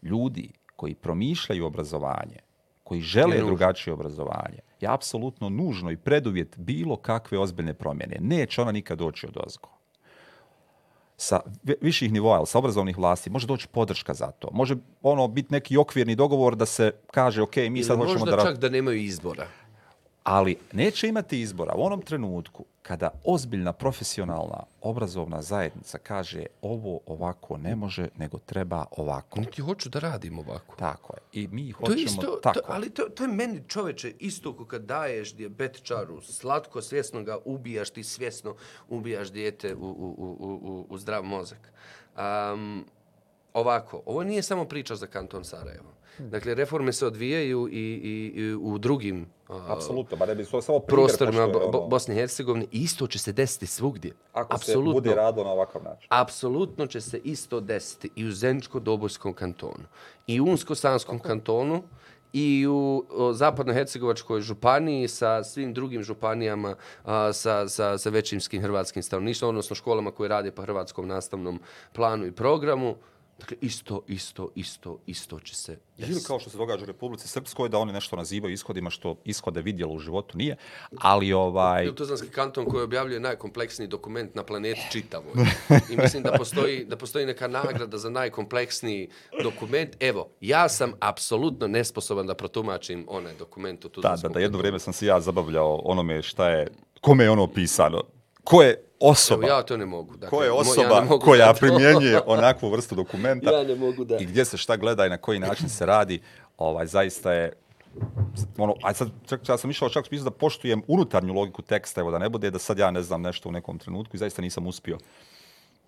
Speaker 3: ljudi koji promišljaju obrazovanje, koji žele drugačije obrazovanje, je apsolutno nužno i preduvjet bilo kakve ozbiljne promjene. Neće ona nikad doći od ozgo. sa vi- viših nivoa, sa obrazovnih vlasti, može doći podrška za to. Može ono biti neki okvirni dogovor da se kaže, ok, mi sad hoćemo
Speaker 1: možda
Speaker 3: da... ra-
Speaker 1: čak da nemaju izbora.
Speaker 3: Ali neće imati izbora u onom trenutku kada ozbiljna profesionalna obrazovna zajednica kaže ovo ovako ne može, nego treba ovako.
Speaker 1: Niti hoću da radim ovako.
Speaker 3: Tako je. I mi
Speaker 1: To
Speaker 3: hoćemo
Speaker 1: je isto,
Speaker 3: tako.
Speaker 1: to, ali to, to je meni čoveče isto ko kad daješ dijabetičaru slatko, svjesno ga ubijaš, ti svjesno ubijaš dijete u, u, u, u- u zdrav mozak. Um, ovako, ovo nije samo priča za kanton Sarajevo. Dakle, reforme se odvijaju i, i, i u drugim
Speaker 3: Apsolutno, ba ne bi to samo
Speaker 1: prostorima Bo- Bosne i Hercegovine. Isto će se desiti svugdje. Apsolutno.
Speaker 3: radilo na ovakav način.
Speaker 1: Apsolutno će se isto desiti i u Zeničko-Dobojskom kantonu, i u Unsko-Sanskom kantonu, i u Zapadno-Hercegovačkoj županiji sa svim drugim županijama a, sa, sa, sa većinskim hrvatskim stanovništvom, odnosno školama koje rade po hrvatskom nastavnom planu i programu. Dakle, isto, isto, isto, isto će se
Speaker 3: Ili
Speaker 1: desiti.
Speaker 3: kao što se događa u Republici Srpskoj, da oni nešto nazivaju ishodima što ishode vidjelo u životu nije, ali ovaj...
Speaker 1: Ili Tuzlanski kanton koji objavljuje najkompleksniji dokument na planeti čitavoj. I mislim da postoji, da postoji neka nagrada za najkompleksniji dokument. Evo, ja sam apsolutno nesposoban da protumačim onaj dokument u
Speaker 3: Da,
Speaker 1: Tuzlanskom
Speaker 3: da, da, jedno
Speaker 1: kantonu.
Speaker 3: vrijeme sam se ja zabavljao onome šta je, kome je ono pisano, ko je osoba,
Speaker 1: Evo, ja to ne mogu. Dakle,
Speaker 3: ko je
Speaker 1: ja
Speaker 3: osoba
Speaker 1: ne mogu
Speaker 3: koja primjenjuje onakvu vrstu dokumenta?
Speaker 1: Ja ne mogu da...
Speaker 3: i gdje se šta gleda i na koji način se radi, ovaj, zaista je ono, aj sad, čak, ja sam išao čak smislu da poštujem unutarnju logiku teksta, evo da ne bude da sad ja ne znam nešto u nekom trenutku i zaista nisam uspio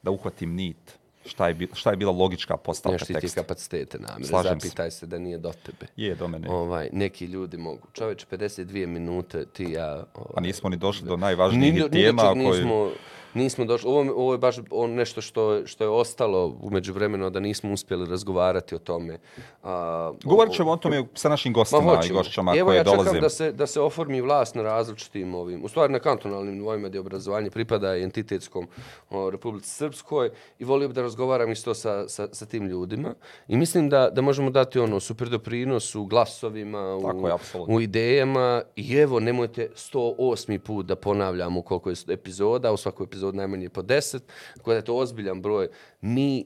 Speaker 3: da uhvatim nit šta je, šta je bila logička postavka
Speaker 1: Neš ti ti
Speaker 3: teksta.
Speaker 1: kapacitete namire.
Speaker 3: Slažem se.
Speaker 1: Zapitaj se da nije do tebe.
Speaker 3: Je, do mene.
Speaker 1: Ovaj, neki ljudi mogu. Čoveč, 52 minute, ti ja... Ovaj,
Speaker 3: A nismo ni došli do najvažnijih
Speaker 1: Ni, ni,
Speaker 3: tema
Speaker 1: ni
Speaker 3: koji...
Speaker 1: nismo, nismo došli. Ovo, ovo je baš on nešto što, što je ostalo umeđu vremenu, da nismo uspjeli razgovarati o tome. A,
Speaker 3: Govorit ćemo o tome sa našim
Speaker 1: Ma
Speaker 3: gostima i
Speaker 1: hoćemo.
Speaker 3: gošćama
Speaker 1: Evo
Speaker 3: koje
Speaker 1: ja
Speaker 3: dolaze.
Speaker 1: čekam da se, da se oformi vlast na različitim ovim, u stvari na kantonalnim nivoima gdje obrazovanje pripada i entitetskom o, Republici Srpskoj i volio bi da razgovaram isto sa, sa, sa tim ljudima. I mislim da, da možemo dati ono super doprinos u glasovima, u,
Speaker 3: Tako je, apsolutno.
Speaker 1: u idejama i evo nemojte 108. put da ponavljamo koliko je epizoda, u svakoj epizodi najmanje po 10, tako da je to ozbiljan broj. Mi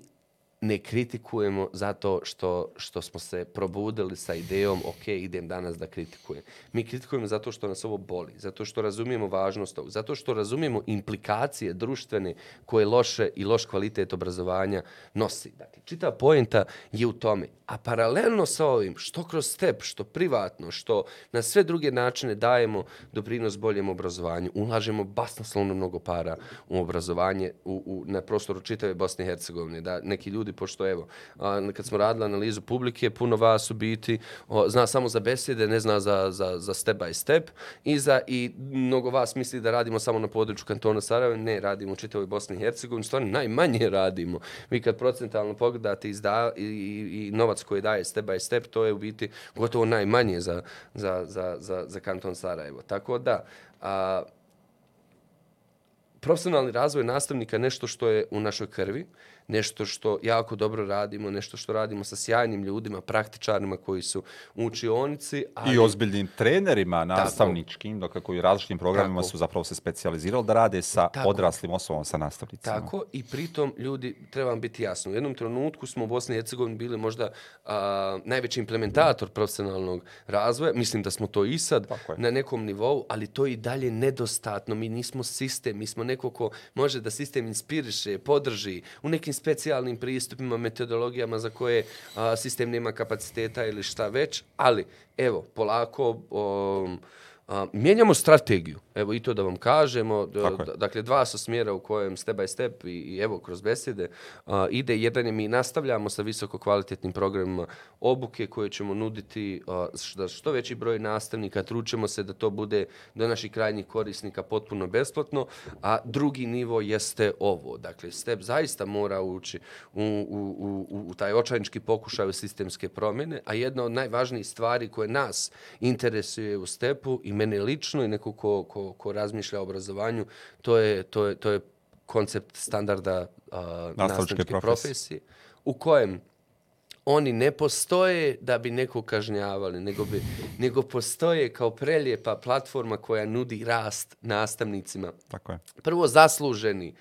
Speaker 1: ne kritikujemo zato što, što smo se probudili sa idejom, ok, idem danas da kritikujem. Mi kritikujemo zato što nas ovo boli, zato što razumijemo važnost ovog, zato što razumijemo implikacije društvene koje loše i loš kvalitet obrazovanja nosi. Dakle, čita poenta je u tome. A paralelno sa ovim, što kroz step, što privatno, što na sve druge načine dajemo doprinos boljem obrazovanju, ulažemo basnoslovno mnogo para u obrazovanje u, u, na prostoru čitave Bosne i Hercegovine. Da neki ljudi, pošto evo, a, kad smo radili analizu publike, puno vas u biti o, zna samo za besjede, ne zna za, za, za step by step i, za, i mnogo vas misli da radimo samo na području kantona Sarajeva, ne, radimo u čitavoj Bosni i Hercegovini, stvarno najmanje radimo. Vi kad procentalno pogledate izda, i, i, i novac koji daje step by step, to je u biti gotovo najmanje za, za, za, za, za kanton Sarajevo. Tako da, a, profesionalni razvoj nastavnika je nešto što je u našoj krvi, nešto što jako dobro radimo, nešto što radimo sa sjajnim ljudima, praktičarima koji su u učionici. Ali...
Speaker 3: I ozbiljnim trenerima nastavničkim, dakle koji u različitim programima
Speaker 1: Tako.
Speaker 3: su zapravo se specijalizirali da rade sa
Speaker 1: Tako.
Speaker 3: odraslim osobama, sa nastavnicima.
Speaker 1: Tako i pritom ljudi, treba vam biti jasno, u jednom trenutku smo u Bosni i Hercegovini bili možda a, najveći implementator profesionalnog razvoja, mislim da smo to i sad na nekom nivou, ali to je i dalje nedostatno, mi nismo sistem, mi smo neko ko može da sistem inspiriše, podrži u nekim specijalnim pristupima, metodologijama za koje a, sistem nema kapaciteta ili šta već, ali evo, polako... Um, A, mijenjamo strategiju, evo i to da vam kažemo, dakle dva su smjera u kojem step by step i, i evo kroz besede a, ide. Jedan je mi nastavljamo sa visoko kvalitetnim programima obuke koje ćemo nuditi a, što, što veći broj nastavnika, tručemo se da to bude do naših krajnjih korisnika potpuno besplatno, a drugi nivo jeste ovo. Dakle, step zaista mora ući u, u, u, u, u taj očajnički pokušaj sistemske promjene, a jedna od najvažnijih stvari koje nas interesuje u stepu i mene lično i neko ko, ko, ko razmišlja o obrazovanju, to je, to je, to je koncept standarda uh, nastavničke
Speaker 3: profesije.
Speaker 1: profesije, u kojem oni ne postoje da bi neko kažnjavali, nego, bi, nego postoje kao prelijepa platforma koja nudi rast nastavnicima
Speaker 3: Tako je.
Speaker 1: prvo zasluženi,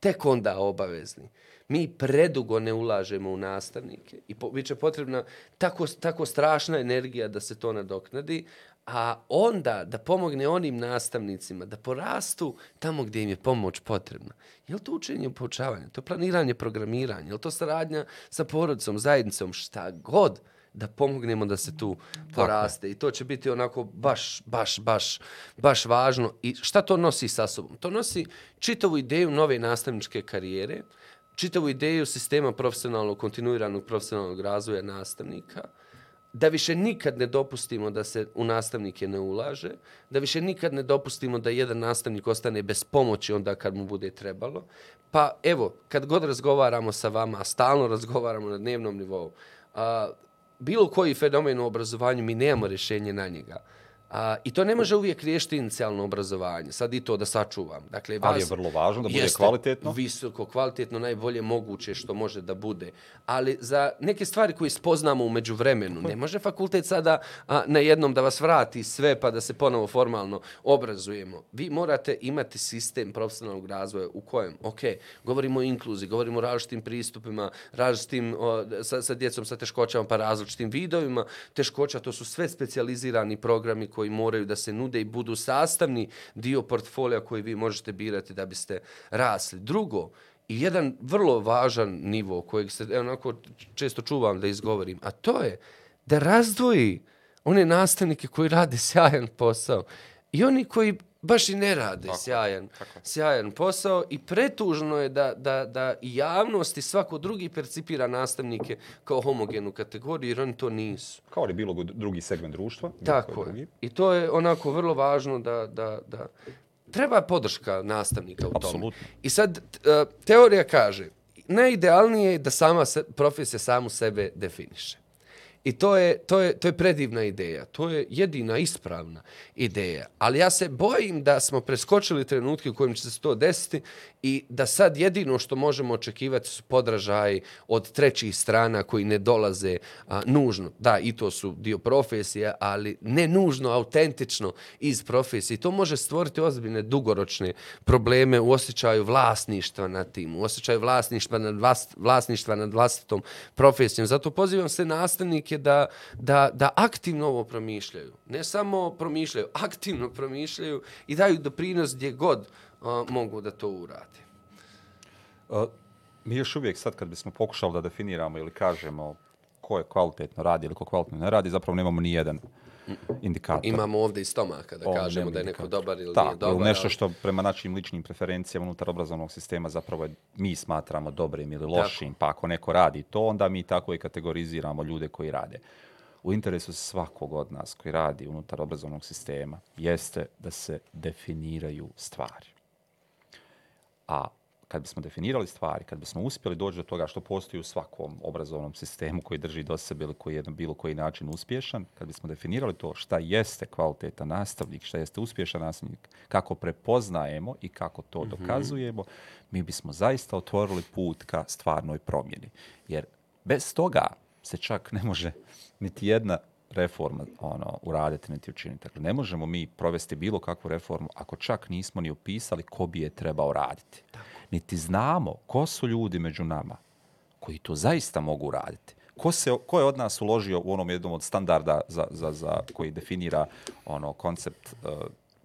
Speaker 1: tek onda obavezni. Mi predugo ne ulažemo u nastavnike i po, bit će potrebna tako, tako strašna energija da se to nadoknadi, a onda da pomogne onim nastavnicima da porastu tamo gdje im je pomoć potrebna. Je li to učenje poučavanje? To je planiranje programiranje? Je li to saradnja sa porodicom, zajednicom? Šta god da pomognemo da se tu poraste. I to će biti onako baš, baš, baš, baš važno. I šta to nosi sa sobom? To nosi čitavu ideju nove nastavničke karijere, čitavu ideju sistema profesionalnog, kontinuiranog profesionalnog razvoja nastavnika, da više nikad ne dopustimo da se u nastavnike ne ulaže, da više nikad ne dopustimo da jedan nastavnik ostane bez pomoći onda kad mu bude trebalo. Pa evo, kad god razgovaramo sa vama, stalno razgovaramo na dnevnom nivou, a, bilo koji fenomen u obrazovanju, mi nemamo rješenje na njega. A, I to ne može uvijek riješiti inicijalno obrazovanje. Sad i to da sačuvam. Dakle, vas,
Speaker 3: Ali je vrlo važno da bude kvalitetno.
Speaker 1: Visoko, kvalitetno, najbolje moguće što može da bude. Ali za neke stvari koje spoznamo umeđu vremenu, ne može fakultet sada a, na jednom da vas vrati sve pa da se ponovo formalno obrazujemo. Vi morate imati sistem profesionalnog razvoja u kojem, ok, govorimo o inkluziji, govorimo o različitim pristupima, različitim o, sa, sa djecom sa teškoćama pa različitim vidovima. Teškoća, to su sve specializirani programi koji moraju da se nude i budu sastavni dio portfolija koji vi možete birati da biste rasli. Drugo, i jedan vrlo važan nivo kojeg se onako često čuvam da izgovorim, a to je da razdvoji one nastavnike koji rade sjajan posao i oni koji baš i ne rade tako, sjajan, tako. sjajan posao i pretužno je da, da, da i javnost i svako drugi percipira nastavnike kao homogenu kategoriju jer oni to nisu.
Speaker 3: Kao li bilo drugi segment društva.
Speaker 1: Tako je. Drugi. I to je onako vrlo važno da, da, da treba podrška nastavnika u. Absolutno. I sad e, teorija kaže najidealnije je da sama se, profesija samu sebe definiše. I to je, to, je, to je predivna ideja. To je jedina ispravna ideja. Ali ja se bojim da smo preskočili trenutke u kojim će se to desiti i da sad jedino što možemo očekivati su podražaji od trećih strana koji ne dolaze a, nužno. Da, i to su dio profesije, ali ne nužno, autentično iz profesije. To može stvoriti ozbiljne dugoročne probleme u osjećaju vlasništva nad tim, u osjećaju vlasništva nad, vlast, vlasništva nad vlastitom profesijom. Zato pozivam se nastavnike da, da, da aktivno ovo promišljaju. Ne samo promišljaju, aktivno promišljaju i daju doprinos gdje god a, mogu da to urade.
Speaker 3: A, mi još uvijek sad kad bismo pokušali da definiramo ili kažemo ko je kvalitetno radi ili ko kvalitetno ne radi, zapravo nemamo ni jedan indikator.
Speaker 1: Imamo ovdje i stomaka da Ovo kažemo da je neko dobar ili
Speaker 3: tako,
Speaker 1: nije dobar.
Speaker 3: nešto što prema našim ličnim preferencijama unutar obrazovnog sistema zapravo je, mi smatramo dobrim ili lošim, tako. pa ako neko radi to, onda mi tako i kategoriziramo ljude koji rade. U interesu svakog od nas koji radi unutar obrazovnog sistema jeste da se definiraju stvari. A kad bismo definirali stvari, kad bismo uspjeli doći do toga što postoji u svakom obrazovnom sistemu koji drži do sebe ili koji je na bilo koji način uspješan, kad bismo definirali to šta jeste kvalitetan nastavnik, šta jeste uspješan nastavnik, kako prepoznajemo i kako to mm -hmm. dokazujemo, mi bismo zaista otvorili put ka stvarnoj promjeni. Jer bez toga se čak ne može niti jedna reforma ono, uraditi niti učiniti. Dakle, ne možemo mi provesti bilo kakvu reformu ako čak nismo ni opisali ko bi je trebao raditi. Tako niti znamo ko su ljudi među nama koji to zaista mogu raditi. Ko, se, ko je od nas uložio u onom jednom od standarda za, za, za koji definira ono koncept uh,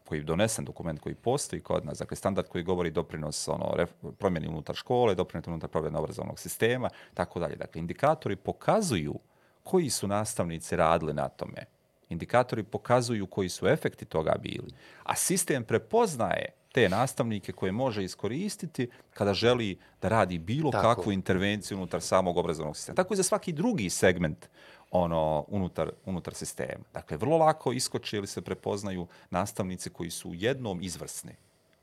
Speaker 3: koji je donesen dokument koji postoji kod nas, dakle standard koji govori doprinos ono, ref, promjeni unutar škole, doprinos unutar promjena obrazovnog sistema, tako dalje. Dakle, indikatori pokazuju koji su nastavnici radili na tome. Indikatori pokazuju koji su efekti toga bili. A sistem prepoznaje te nastavnike koje može iskoristiti kada želi da radi bilo Tako. kakvu intervenciju unutar samog obrazovnog sistema. Tako i za svaki drugi segment ono unutar, unutar sistema. Dakle, vrlo lako iskoče ili se prepoznaju nastavnici koji su u jednom izvrsni.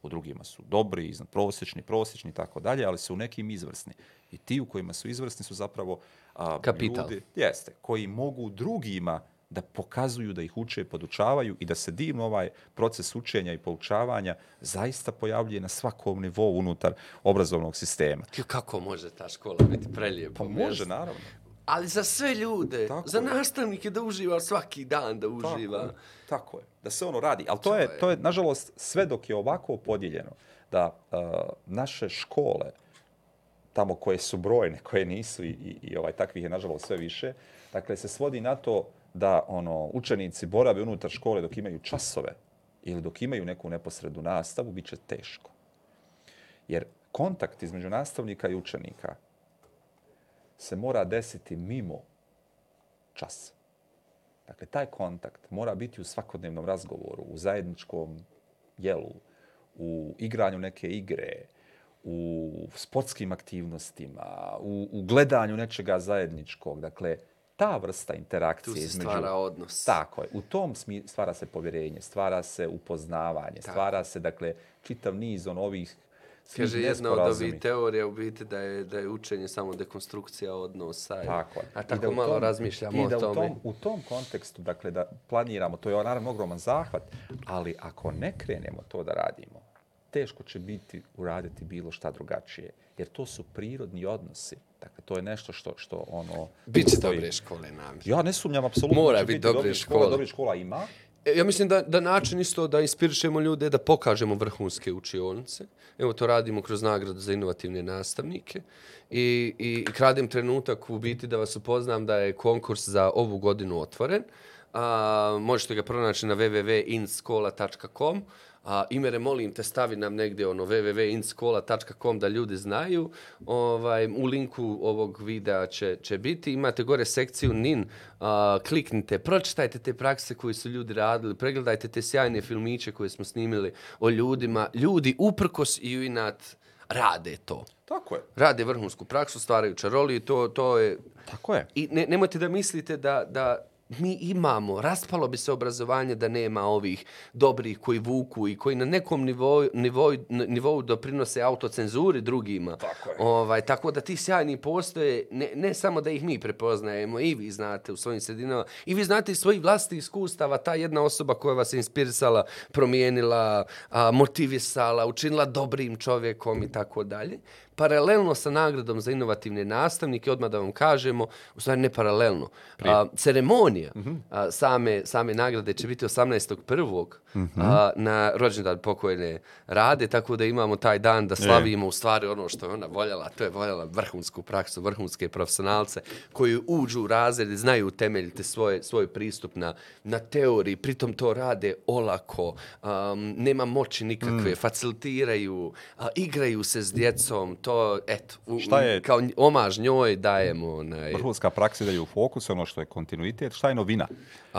Speaker 3: U drugima su dobri, iznad prosječni, prosječni i tako dalje, ali su u nekim izvrsni. I ti u kojima su izvrsni su zapravo
Speaker 1: a, Kapital. ljudi
Speaker 3: jeste, koji mogu drugima da pokazuju, da ih uče, podučavaju i da se divno ovaj proces učenja i poučavanja zaista pojavljuje na svakom nivou unutar obrazovnog sistema.
Speaker 1: Kako može ta škola biti prelijepa?
Speaker 3: Pa može, naravno.
Speaker 1: Ali za sve ljude, tako za nastavnike da uživa svaki dan da uživa.
Speaker 3: Tako, tako je, da se ono radi. Ali to, to je, je, to je, nažalost, sve dok je ovako podijeljeno, da uh, naše škole, tamo koje su brojne, koje nisu i, i, i ovaj takvih je nažalost sve više, dakle se svodi na to da ono učenici borave unutar škole dok imaju časove ili dok imaju neku neposrednu nastavu, bit će teško. Jer kontakt između nastavnika i učenika se mora desiti mimo časa. Dakle, taj kontakt mora biti u svakodnevnom razgovoru, u zajedničkom jelu, u igranju neke igre, u sportskim aktivnostima, u, u gledanju nečega zajedničkog. Dakle, ta vrsta interakcije
Speaker 1: Tu se
Speaker 3: između...
Speaker 1: stvara odnos.
Speaker 3: Tako je. U tom smi stvara se povjerenje, stvara se upoznavanje,
Speaker 1: Tako.
Speaker 3: stvara se, dakle, čitav niz on ovih
Speaker 1: Kaže jedna od ovih teorija u biti da je, da je učenje samo dekonstrukcija odnosa.
Speaker 3: Tako je.
Speaker 1: A tako
Speaker 3: da
Speaker 1: malo
Speaker 3: tom-
Speaker 1: razmišljamo
Speaker 3: i
Speaker 1: o
Speaker 3: da
Speaker 1: tome.
Speaker 3: U tom, u tom kontekstu, dakle, da planiramo, to je naravno ogroman zahvat, ali ako ne krenemo to da radimo, teško će biti uraditi bilo šta drugačije, jer to su prirodni odnosi. Dakle, to je nešto što, što ono...
Speaker 1: Biće
Speaker 3: postoji.
Speaker 1: dobre škole nam.
Speaker 3: Ja ne sumnjam, apsolutno
Speaker 1: Mora biti dobre
Speaker 3: dobrih
Speaker 1: škole.
Speaker 3: Dobrih škola ima.
Speaker 1: E, Ja mislim da, da način isto da inspirišemo ljude da pokažemo vrhunske učionice. Evo to radimo kroz nagradu za inovativne nastavnike. I, i kradem trenutak u biti da vas upoznam da je konkurs za ovu godinu otvoren. A, možete ga pronaći na www.inskola.com. A, imere, molim te, stavi nam negdje ono www.inskola.com da ljudi znaju. Ovaj, u linku ovog videa će, će biti. Imate gore sekciju NIN. A, kliknite, pročitajte te prakse koje su ljudi radili, pregledajte te sjajne filmiće koje smo snimili o ljudima. Ljudi uprkos i inat rade to.
Speaker 3: Tako je.
Speaker 1: Rade vrhunsku praksu, stvaraju čaroli i to, to je
Speaker 3: Tako je.
Speaker 1: i ne, nemojte da mislite da, da mi imamo, raspalo bi se obrazovanje da nema ovih dobrih koji vuku i koji na nekom nivou, nivou, nivou doprinose autocenzuri drugima.
Speaker 3: Tako je.
Speaker 1: Ovaj, tako da ti sjajni postoje, ne, ne samo da ih mi prepoznajemo, i vi znate u svojim sredinama, i vi znate iz svojih vlastnih iskustava, ta jedna osoba koja vas je inspirisala, promijenila, a, motivisala, učinila dobrim čovjekom i tako dalje. Paralelno sa nagradom za inovativne nastavnike, odmah da vam kažemo, u stvari ne paralelno, a, ceremonija a, same, same nagrade će biti 18.1. a, na rođendan pokojne rade, tako da imamo taj dan da slavimo u stvari ono što je ona voljela, a to je voljela vrhunsku praksu, vrhunske profesionalce koji uđu u razred i znaju utemeljiti svoj, svoj pristup na, na teoriji, pritom to rade olako, um, nema moći nikakve, facilitiraju, a, igraju se s djecom, to, eto, u,
Speaker 3: Šta je-
Speaker 1: kao omaž njoj dajemo onaj,
Speaker 3: Vrhunska praksa ide u fokus, ono što je kontinuitet. Šta je novina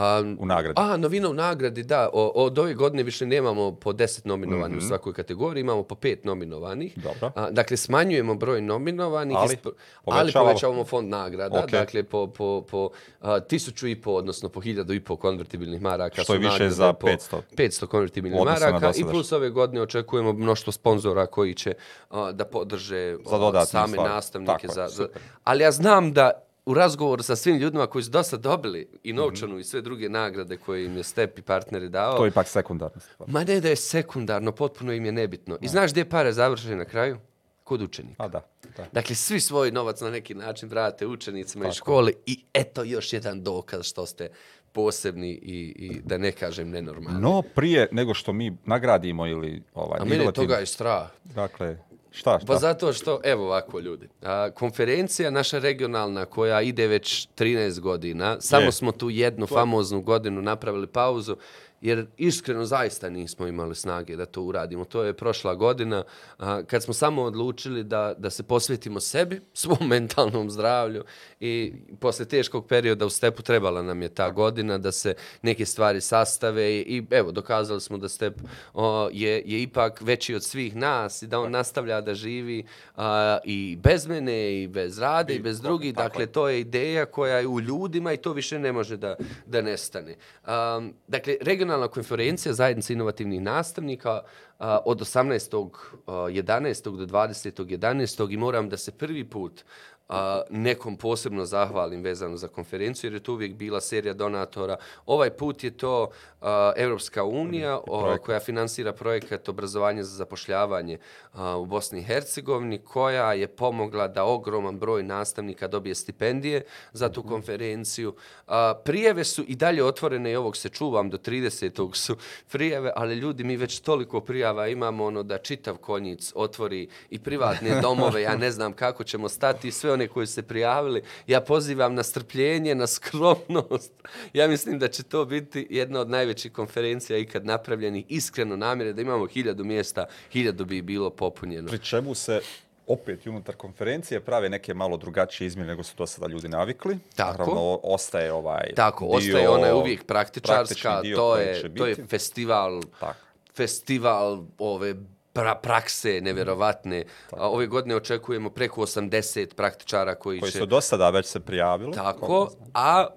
Speaker 1: A,
Speaker 3: u nagradi?
Speaker 1: A, novina u nagradi, da. O, od ove godine više nemamo po 10 nominovanih u svakoj kategoriji, imamo po pet nominovanih.
Speaker 3: Mhm. Dobro.
Speaker 1: A, dakle, smanjujemo broj nominovanih,
Speaker 3: Ali
Speaker 1: isp- ali
Speaker 3: povećavamo-
Speaker 1: povećavamo fond nagrada.
Speaker 3: Ok.
Speaker 1: Dakle, po, po, po a, tisuću i po, odnosno po hiljadu i po konvertibilnih maraka.
Speaker 3: Što je više za
Speaker 1: po
Speaker 3: 500.
Speaker 1: 500 konvertibilnih maraka i plus ove godine očekujemo mnoštvo sponzora koji će a, da podrže
Speaker 3: Za
Speaker 1: a, same
Speaker 3: stvari.
Speaker 1: nastavnike.
Speaker 3: Tako je,
Speaker 1: za, za, ali ja znam da u razgovoru sa svim ljudima koji su dosta dobili
Speaker 3: Mhm.
Speaker 1: i novčanu i sve druge nagrade koje im je Step i partneri dao,
Speaker 3: To je ipak sekundarna stvar.
Speaker 1: ma ne da je sekundarno, potpuno im je nebitno. I znaš gdje pare završaju na kraju? Kod učenika.
Speaker 3: A da, da.
Speaker 1: Dakle, svi svoj novac na neki način vrate učenicima iz škole i eto još jedan dokaz što ste posebni i, i da ne kažem nenormalni.
Speaker 3: No, prije nego što mi nagradimo ili ovaj,
Speaker 1: A mene toga je strah.
Speaker 3: Dakle, šta, šta?
Speaker 1: Pa zato što, evo ovako ljudi, a, konferencija naša regionalna koja ide već 13 godina, samo
Speaker 3: Je.
Speaker 1: smo tu jednu famoznu godinu napravili pauzu, jer iskreno zaista nismo imali snage da to uradimo. To je prošla godina a, kad smo samo odlučili da, da se posvetimo sebi, svom mentalnom zdravlju i posle teškog perioda u stepu trebala nam je ta godina da se neke stvari sastave i, i evo, dokazali smo da step o, je, je ipak veći od svih nas i da on nastavlja da živi a, i bez mene i bez rade i, bez drugih. Dakle, to je ideja koja je u ljudima i to više ne može da, da nestane. Um, dakle, regionalna konferencija zajednice inovativnih nastavnika a, od 18.11. do 20.11. i moram da se prvi put a, nekom posebno zahvalim vezano za konferenciju, jer je to uvijek bila serija donatora. Ovaj put je to a, Evropska unija o, koja finansira projekat obrazovanja za zapošljavanje a, u Bosni i Hercegovini, koja je pomogla da ogroman broj nastavnika dobije stipendije za tu konferenciju. A, prijeve su i dalje otvorene i ovog se čuvam do 30. su prijeve, ali ljudi mi već toliko prijava prijava imamo ono da čitav konjic otvori i privatne domove, ja ne znam kako ćemo stati, sve one koji se prijavili, ja pozivam na strpljenje, na skromnost. Ja mislim da će to biti jedna od najvećih konferencija ikad napravljenih, iskreno namjere da imamo hiljadu mjesta, hiljadu bi bilo popunjeno.
Speaker 3: Pri čemu se opet unutar konferencije prave neke malo drugačije izmjene nego su to sada ljudi navikli.
Speaker 1: Tako.
Speaker 3: Naravno, ostaje ovaj
Speaker 1: Tako,
Speaker 3: dio,
Speaker 1: ostaje ona je uvijek praktičarska, to je, to je festival,
Speaker 3: Tako.
Speaker 1: festival ove pra prakse nevjerovatne. A ove godine očekujemo preko 80 praktičara koji,
Speaker 3: koji
Speaker 1: će...
Speaker 3: su do sada već se prijavili.
Speaker 1: Tako, a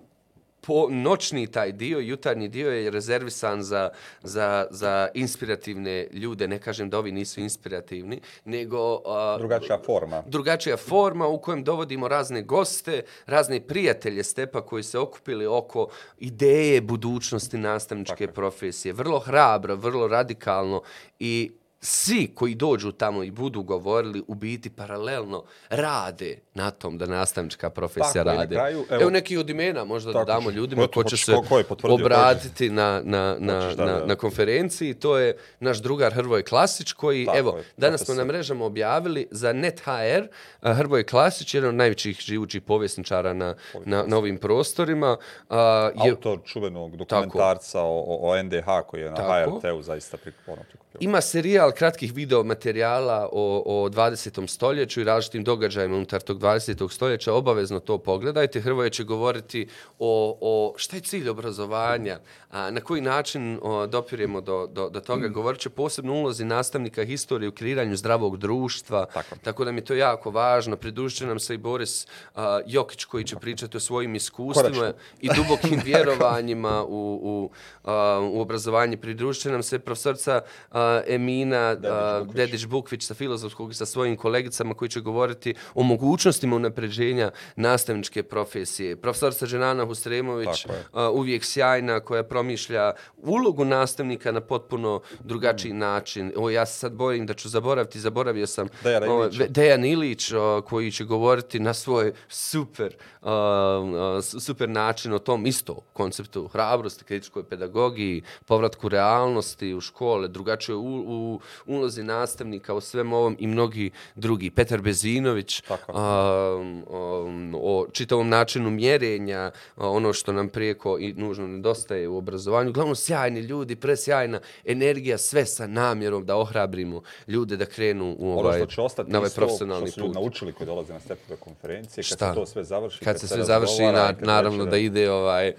Speaker 1: po noćni taj dio, jutarnji dio je rezervisan za, za, za inspirativne ljude. Ne kažem da ovi nisu inspirativni, nego... a,
Speaker 3: Drugačija forma.
Speaker 1: drugačija forma u kojem dovodimo razne goste, razne prijatelje Stepa koji se okupili oko ideje budućnosti nastavničke profesije. Vrlo hrabro, vrlo radikalno i svi koji dođu tamo i budu govorili u biti paralelno rade na tom da nastavnička profesija
Speaker 3: Tako,
Speaker 1: rade.
Speaker 3: kraju,
Speaker 1: evo,
Speaker 3: evo-
Speaker 1: neki od imena možda
Speaker 3: Tako,
Speaker 1: da damo ljudima ko će se
Speaker 3: ko- je
Speaker 1: obratiti na, na, na,
Speaker 3: Hoćeš da-
Speaker 1: na,
Speaker 3: da-
Speaker 1: na konferenciji. To je naš drugar Hrvoje Klasić koji,
Speaker 3: Tako
Speaker 1: evo,
Speaker 3: je,
Speaker 1: danas smo
Speaker 3: profesor.
Speaker 1: na mrežama objavili za NetHR, a, Hrvoje Klasić, jedan od najvećih živućih povjesničara na, na, na ovim prostorima. A, je,
Speaker 3: Autor čuvenog dokumentarca o, o, o NDH koji je na
Speaker 1: Tako.
Speaker 3: HRT-u zaista prikupio.
Speaker 1: Ima serijal kratkih video materijala o, o 20. stoljeću i različitim događajima unutar tog 20. stoljeća. Obavezno to pogledajte. Hrvoje će govoriti o, o šta je cilj obrazovanja, a, na koji način o, dopiremo do, do, do toga. Govorit će posebno ulozi nastavnika historije u kreiranju zdravog društva.
Speaker 3: Tako.
Speaker 1: Tako da mi je to jako važno. Pridružit će nam se i Boris a, Jokić koji će pričati o svojim iskustvima i dubokim vjerovanjima u, u, a, u obrazovanje. Pridružit će nam se profesorca a, Emina a,
Speaker 3: Dedić-Bukvić.
Speaker 1: Dedić Bukvić sa filozofskog sa svojim kolegicama koji će govoriti o mogućnostima unapređenja nastavničke profesije. Profesorca Ženana Husremović a, uvijek sjajna koja promišlja ulogu nastavnika na potpuno drugačiji način. O, ja se sad bojim da ću zaboraviti, zaboravio sam
Speaker 3: Dejan
Speaker 1: o,
Speaker 3: Ilić.
Speaker 1: Dejan Ilić o, koji će govoriti na svoj super, uh, uh, su- super način o tom isto konceptu hrabrosti, kritičkoj pedagogiji, povratku realnosti u škole, drugačije u, u ulozi nastavnika, o svem ovom i mnogi drugi. Petar Bezinović
Speaker 3: Tako.
Speaker 1: um, um, o čitavom načinu mjerenja, a, ono što nam prijeko i nužno nedostaje u obrazovanju. Uglavnom, sjajni ljudi, presjajna energija, sve sa namjerom da ohrabrimo ljude da krenu u
Speaker 3: Ono
Speaker 1: ovaj,
Speaker 3: što će ostati
Speaker 1: na ovaj profesionalni
Speaker 3: što su ljudi
Speaker 1: put.
Speaker 3: naučili koji dolaze na stepove konferencije, kad
Speaker 1: Šta?
Speaker 3: se to sve završi,
Speaker 1: Kad se sve završi, na,
Speaker 3: kad
Speaker 1: naravno da ide ovaj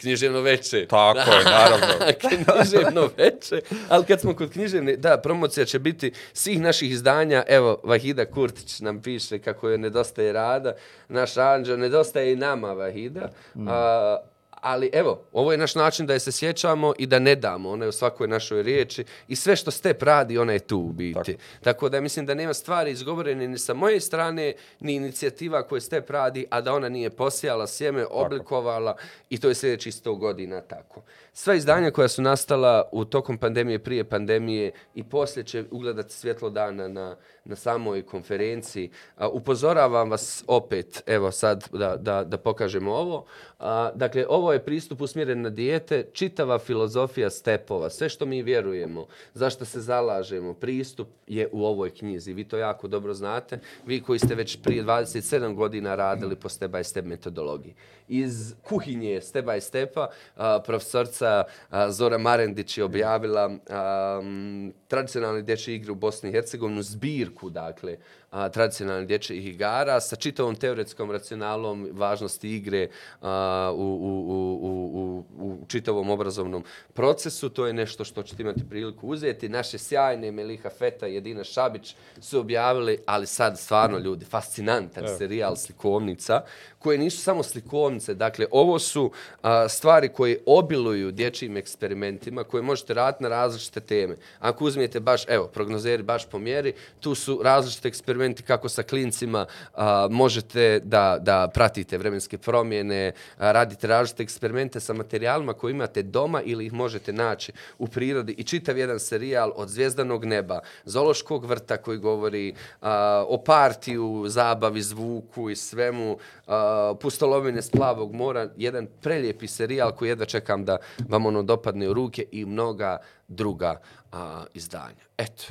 Speaker 1: književno veče.
Speaker 3: Tako je, naravno.
Speaker 1: književno veče. Ali kad smo kod književne, da, promocija će biti svih naših izdanja. Evo, Vahida Kurtić nam piše kako joj nedostaje rada. Naš Anđeo, nedostaje i nama, Vahida.
Speaker 3: Mm.
Speaker 1: A, ali evo, ovo je naš način da je se sjećamo i da ne damo. Ona je u svakoj našoj riječi. I sve što Step radi, ona je tu u biti. Tako, Tako da mislim da nema stvari izgovorene ni sa moje strane, ni inicijativa koje Step radi, a da ona nije posijala sjeme, oblikovala i to je sljedeći 100 godina tako. Sva izdanja koja su nastala u tokom pandemije, prije pandemije i poslije će ugledati svjetlo dana na, na samoj konferenciji. A, upozoravam vas opet, evo sad da, da, da pokažemo ovo. A, dakle, ovo je pristup usmjeren na dijete, čitava filozofija stepova, sve što mi vjerujemo, zašto se zalažemo, pristup je u ovoj knjizi. Vi to jako dobro znate. Vi koji ste već prije 27 godina radili po step by step metodologiji. Iz kuhinje step by stepa a, profesorca a, Zora Marendić je objavila a, m, tradicionalne dječje igre u Bosni i Hercegovini, zbirku, dakle, a, tradicionalnih dječjih igara sa čitavom teoretskom racionalnom važnosti igre a, u, u, u, u, u, u čitavom obrazovnom procesu. To je nešto što ćete imati priliku uzeti. Naše sjajne Meliha Feta i Edina Šabić su objavili, ali sad stvarno ljudi, fascinantan serijal slikovnica, koje nisu samo slikovnice. Dakle, ovo su a, stvari koje obiluju dječjim eksperimentima, koje možete raditi na različite teme. Ako uzmijete baš, evo, prognozeri baš po mjeri, tu su različite eksperimenti kako sa klincima a, možete da, da pratite vremenske promjene, a, radite različite eksperimente sa materijalima koje imate doma ili ih možete naći u prirodi i čitav jedan serijal od zvijezdanog neba, zološkog vrta koji govori a, o partiju, zabavi, zvuku i svemu, a, pustolovine s plavog mora, jedan prelijepi serijal koji jedva čekam da vam ono dopadne u ruke i mnoga druga a, izdanja. Eto.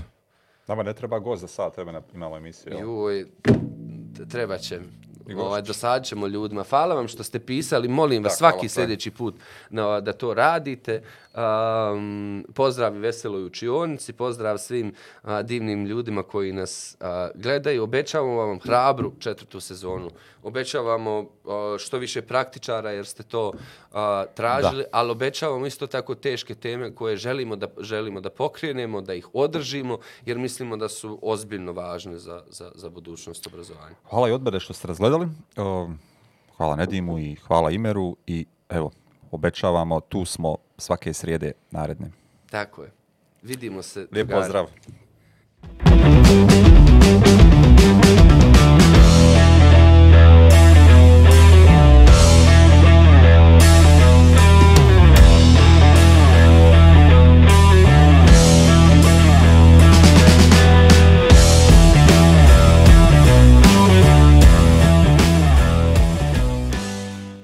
Speaker 3: Nama ne treba gost za sat vremena imamo emisiju.
Speaker 1: Juj, treba će. Ovaj, dosadit ćemo ljudima. Hvala vam što ste pisali. Molim vas
Speaker 3: Da,
Speaker 1: svaki sljedeći put na, da to radite. Um, pozdrav i veseloj učionici. Pozdrav svim a, divnim ljudima koji nas a, gledaju. Obećavamo vam hrabru četvrtu sezonu. Obećavamo a, što više praktičara jer ste to a, tražili, da. ali obećavamo isto tako teške teme koje želimo da, želimo da pokrenemo, da ih održimo jer mislimo da su ozbiljno važne za, za, za budućnost obrazovanja.
Speaker 3: Hvala i odbere što ste razgledali. O, Hvala Nedimu i hvala Imeru i evo, obećavamo, tu smo svake srijede naredne.
Speaker 1: Tako je. Vidimo se.
Speaker 3: Lijep pozdrav. Gari.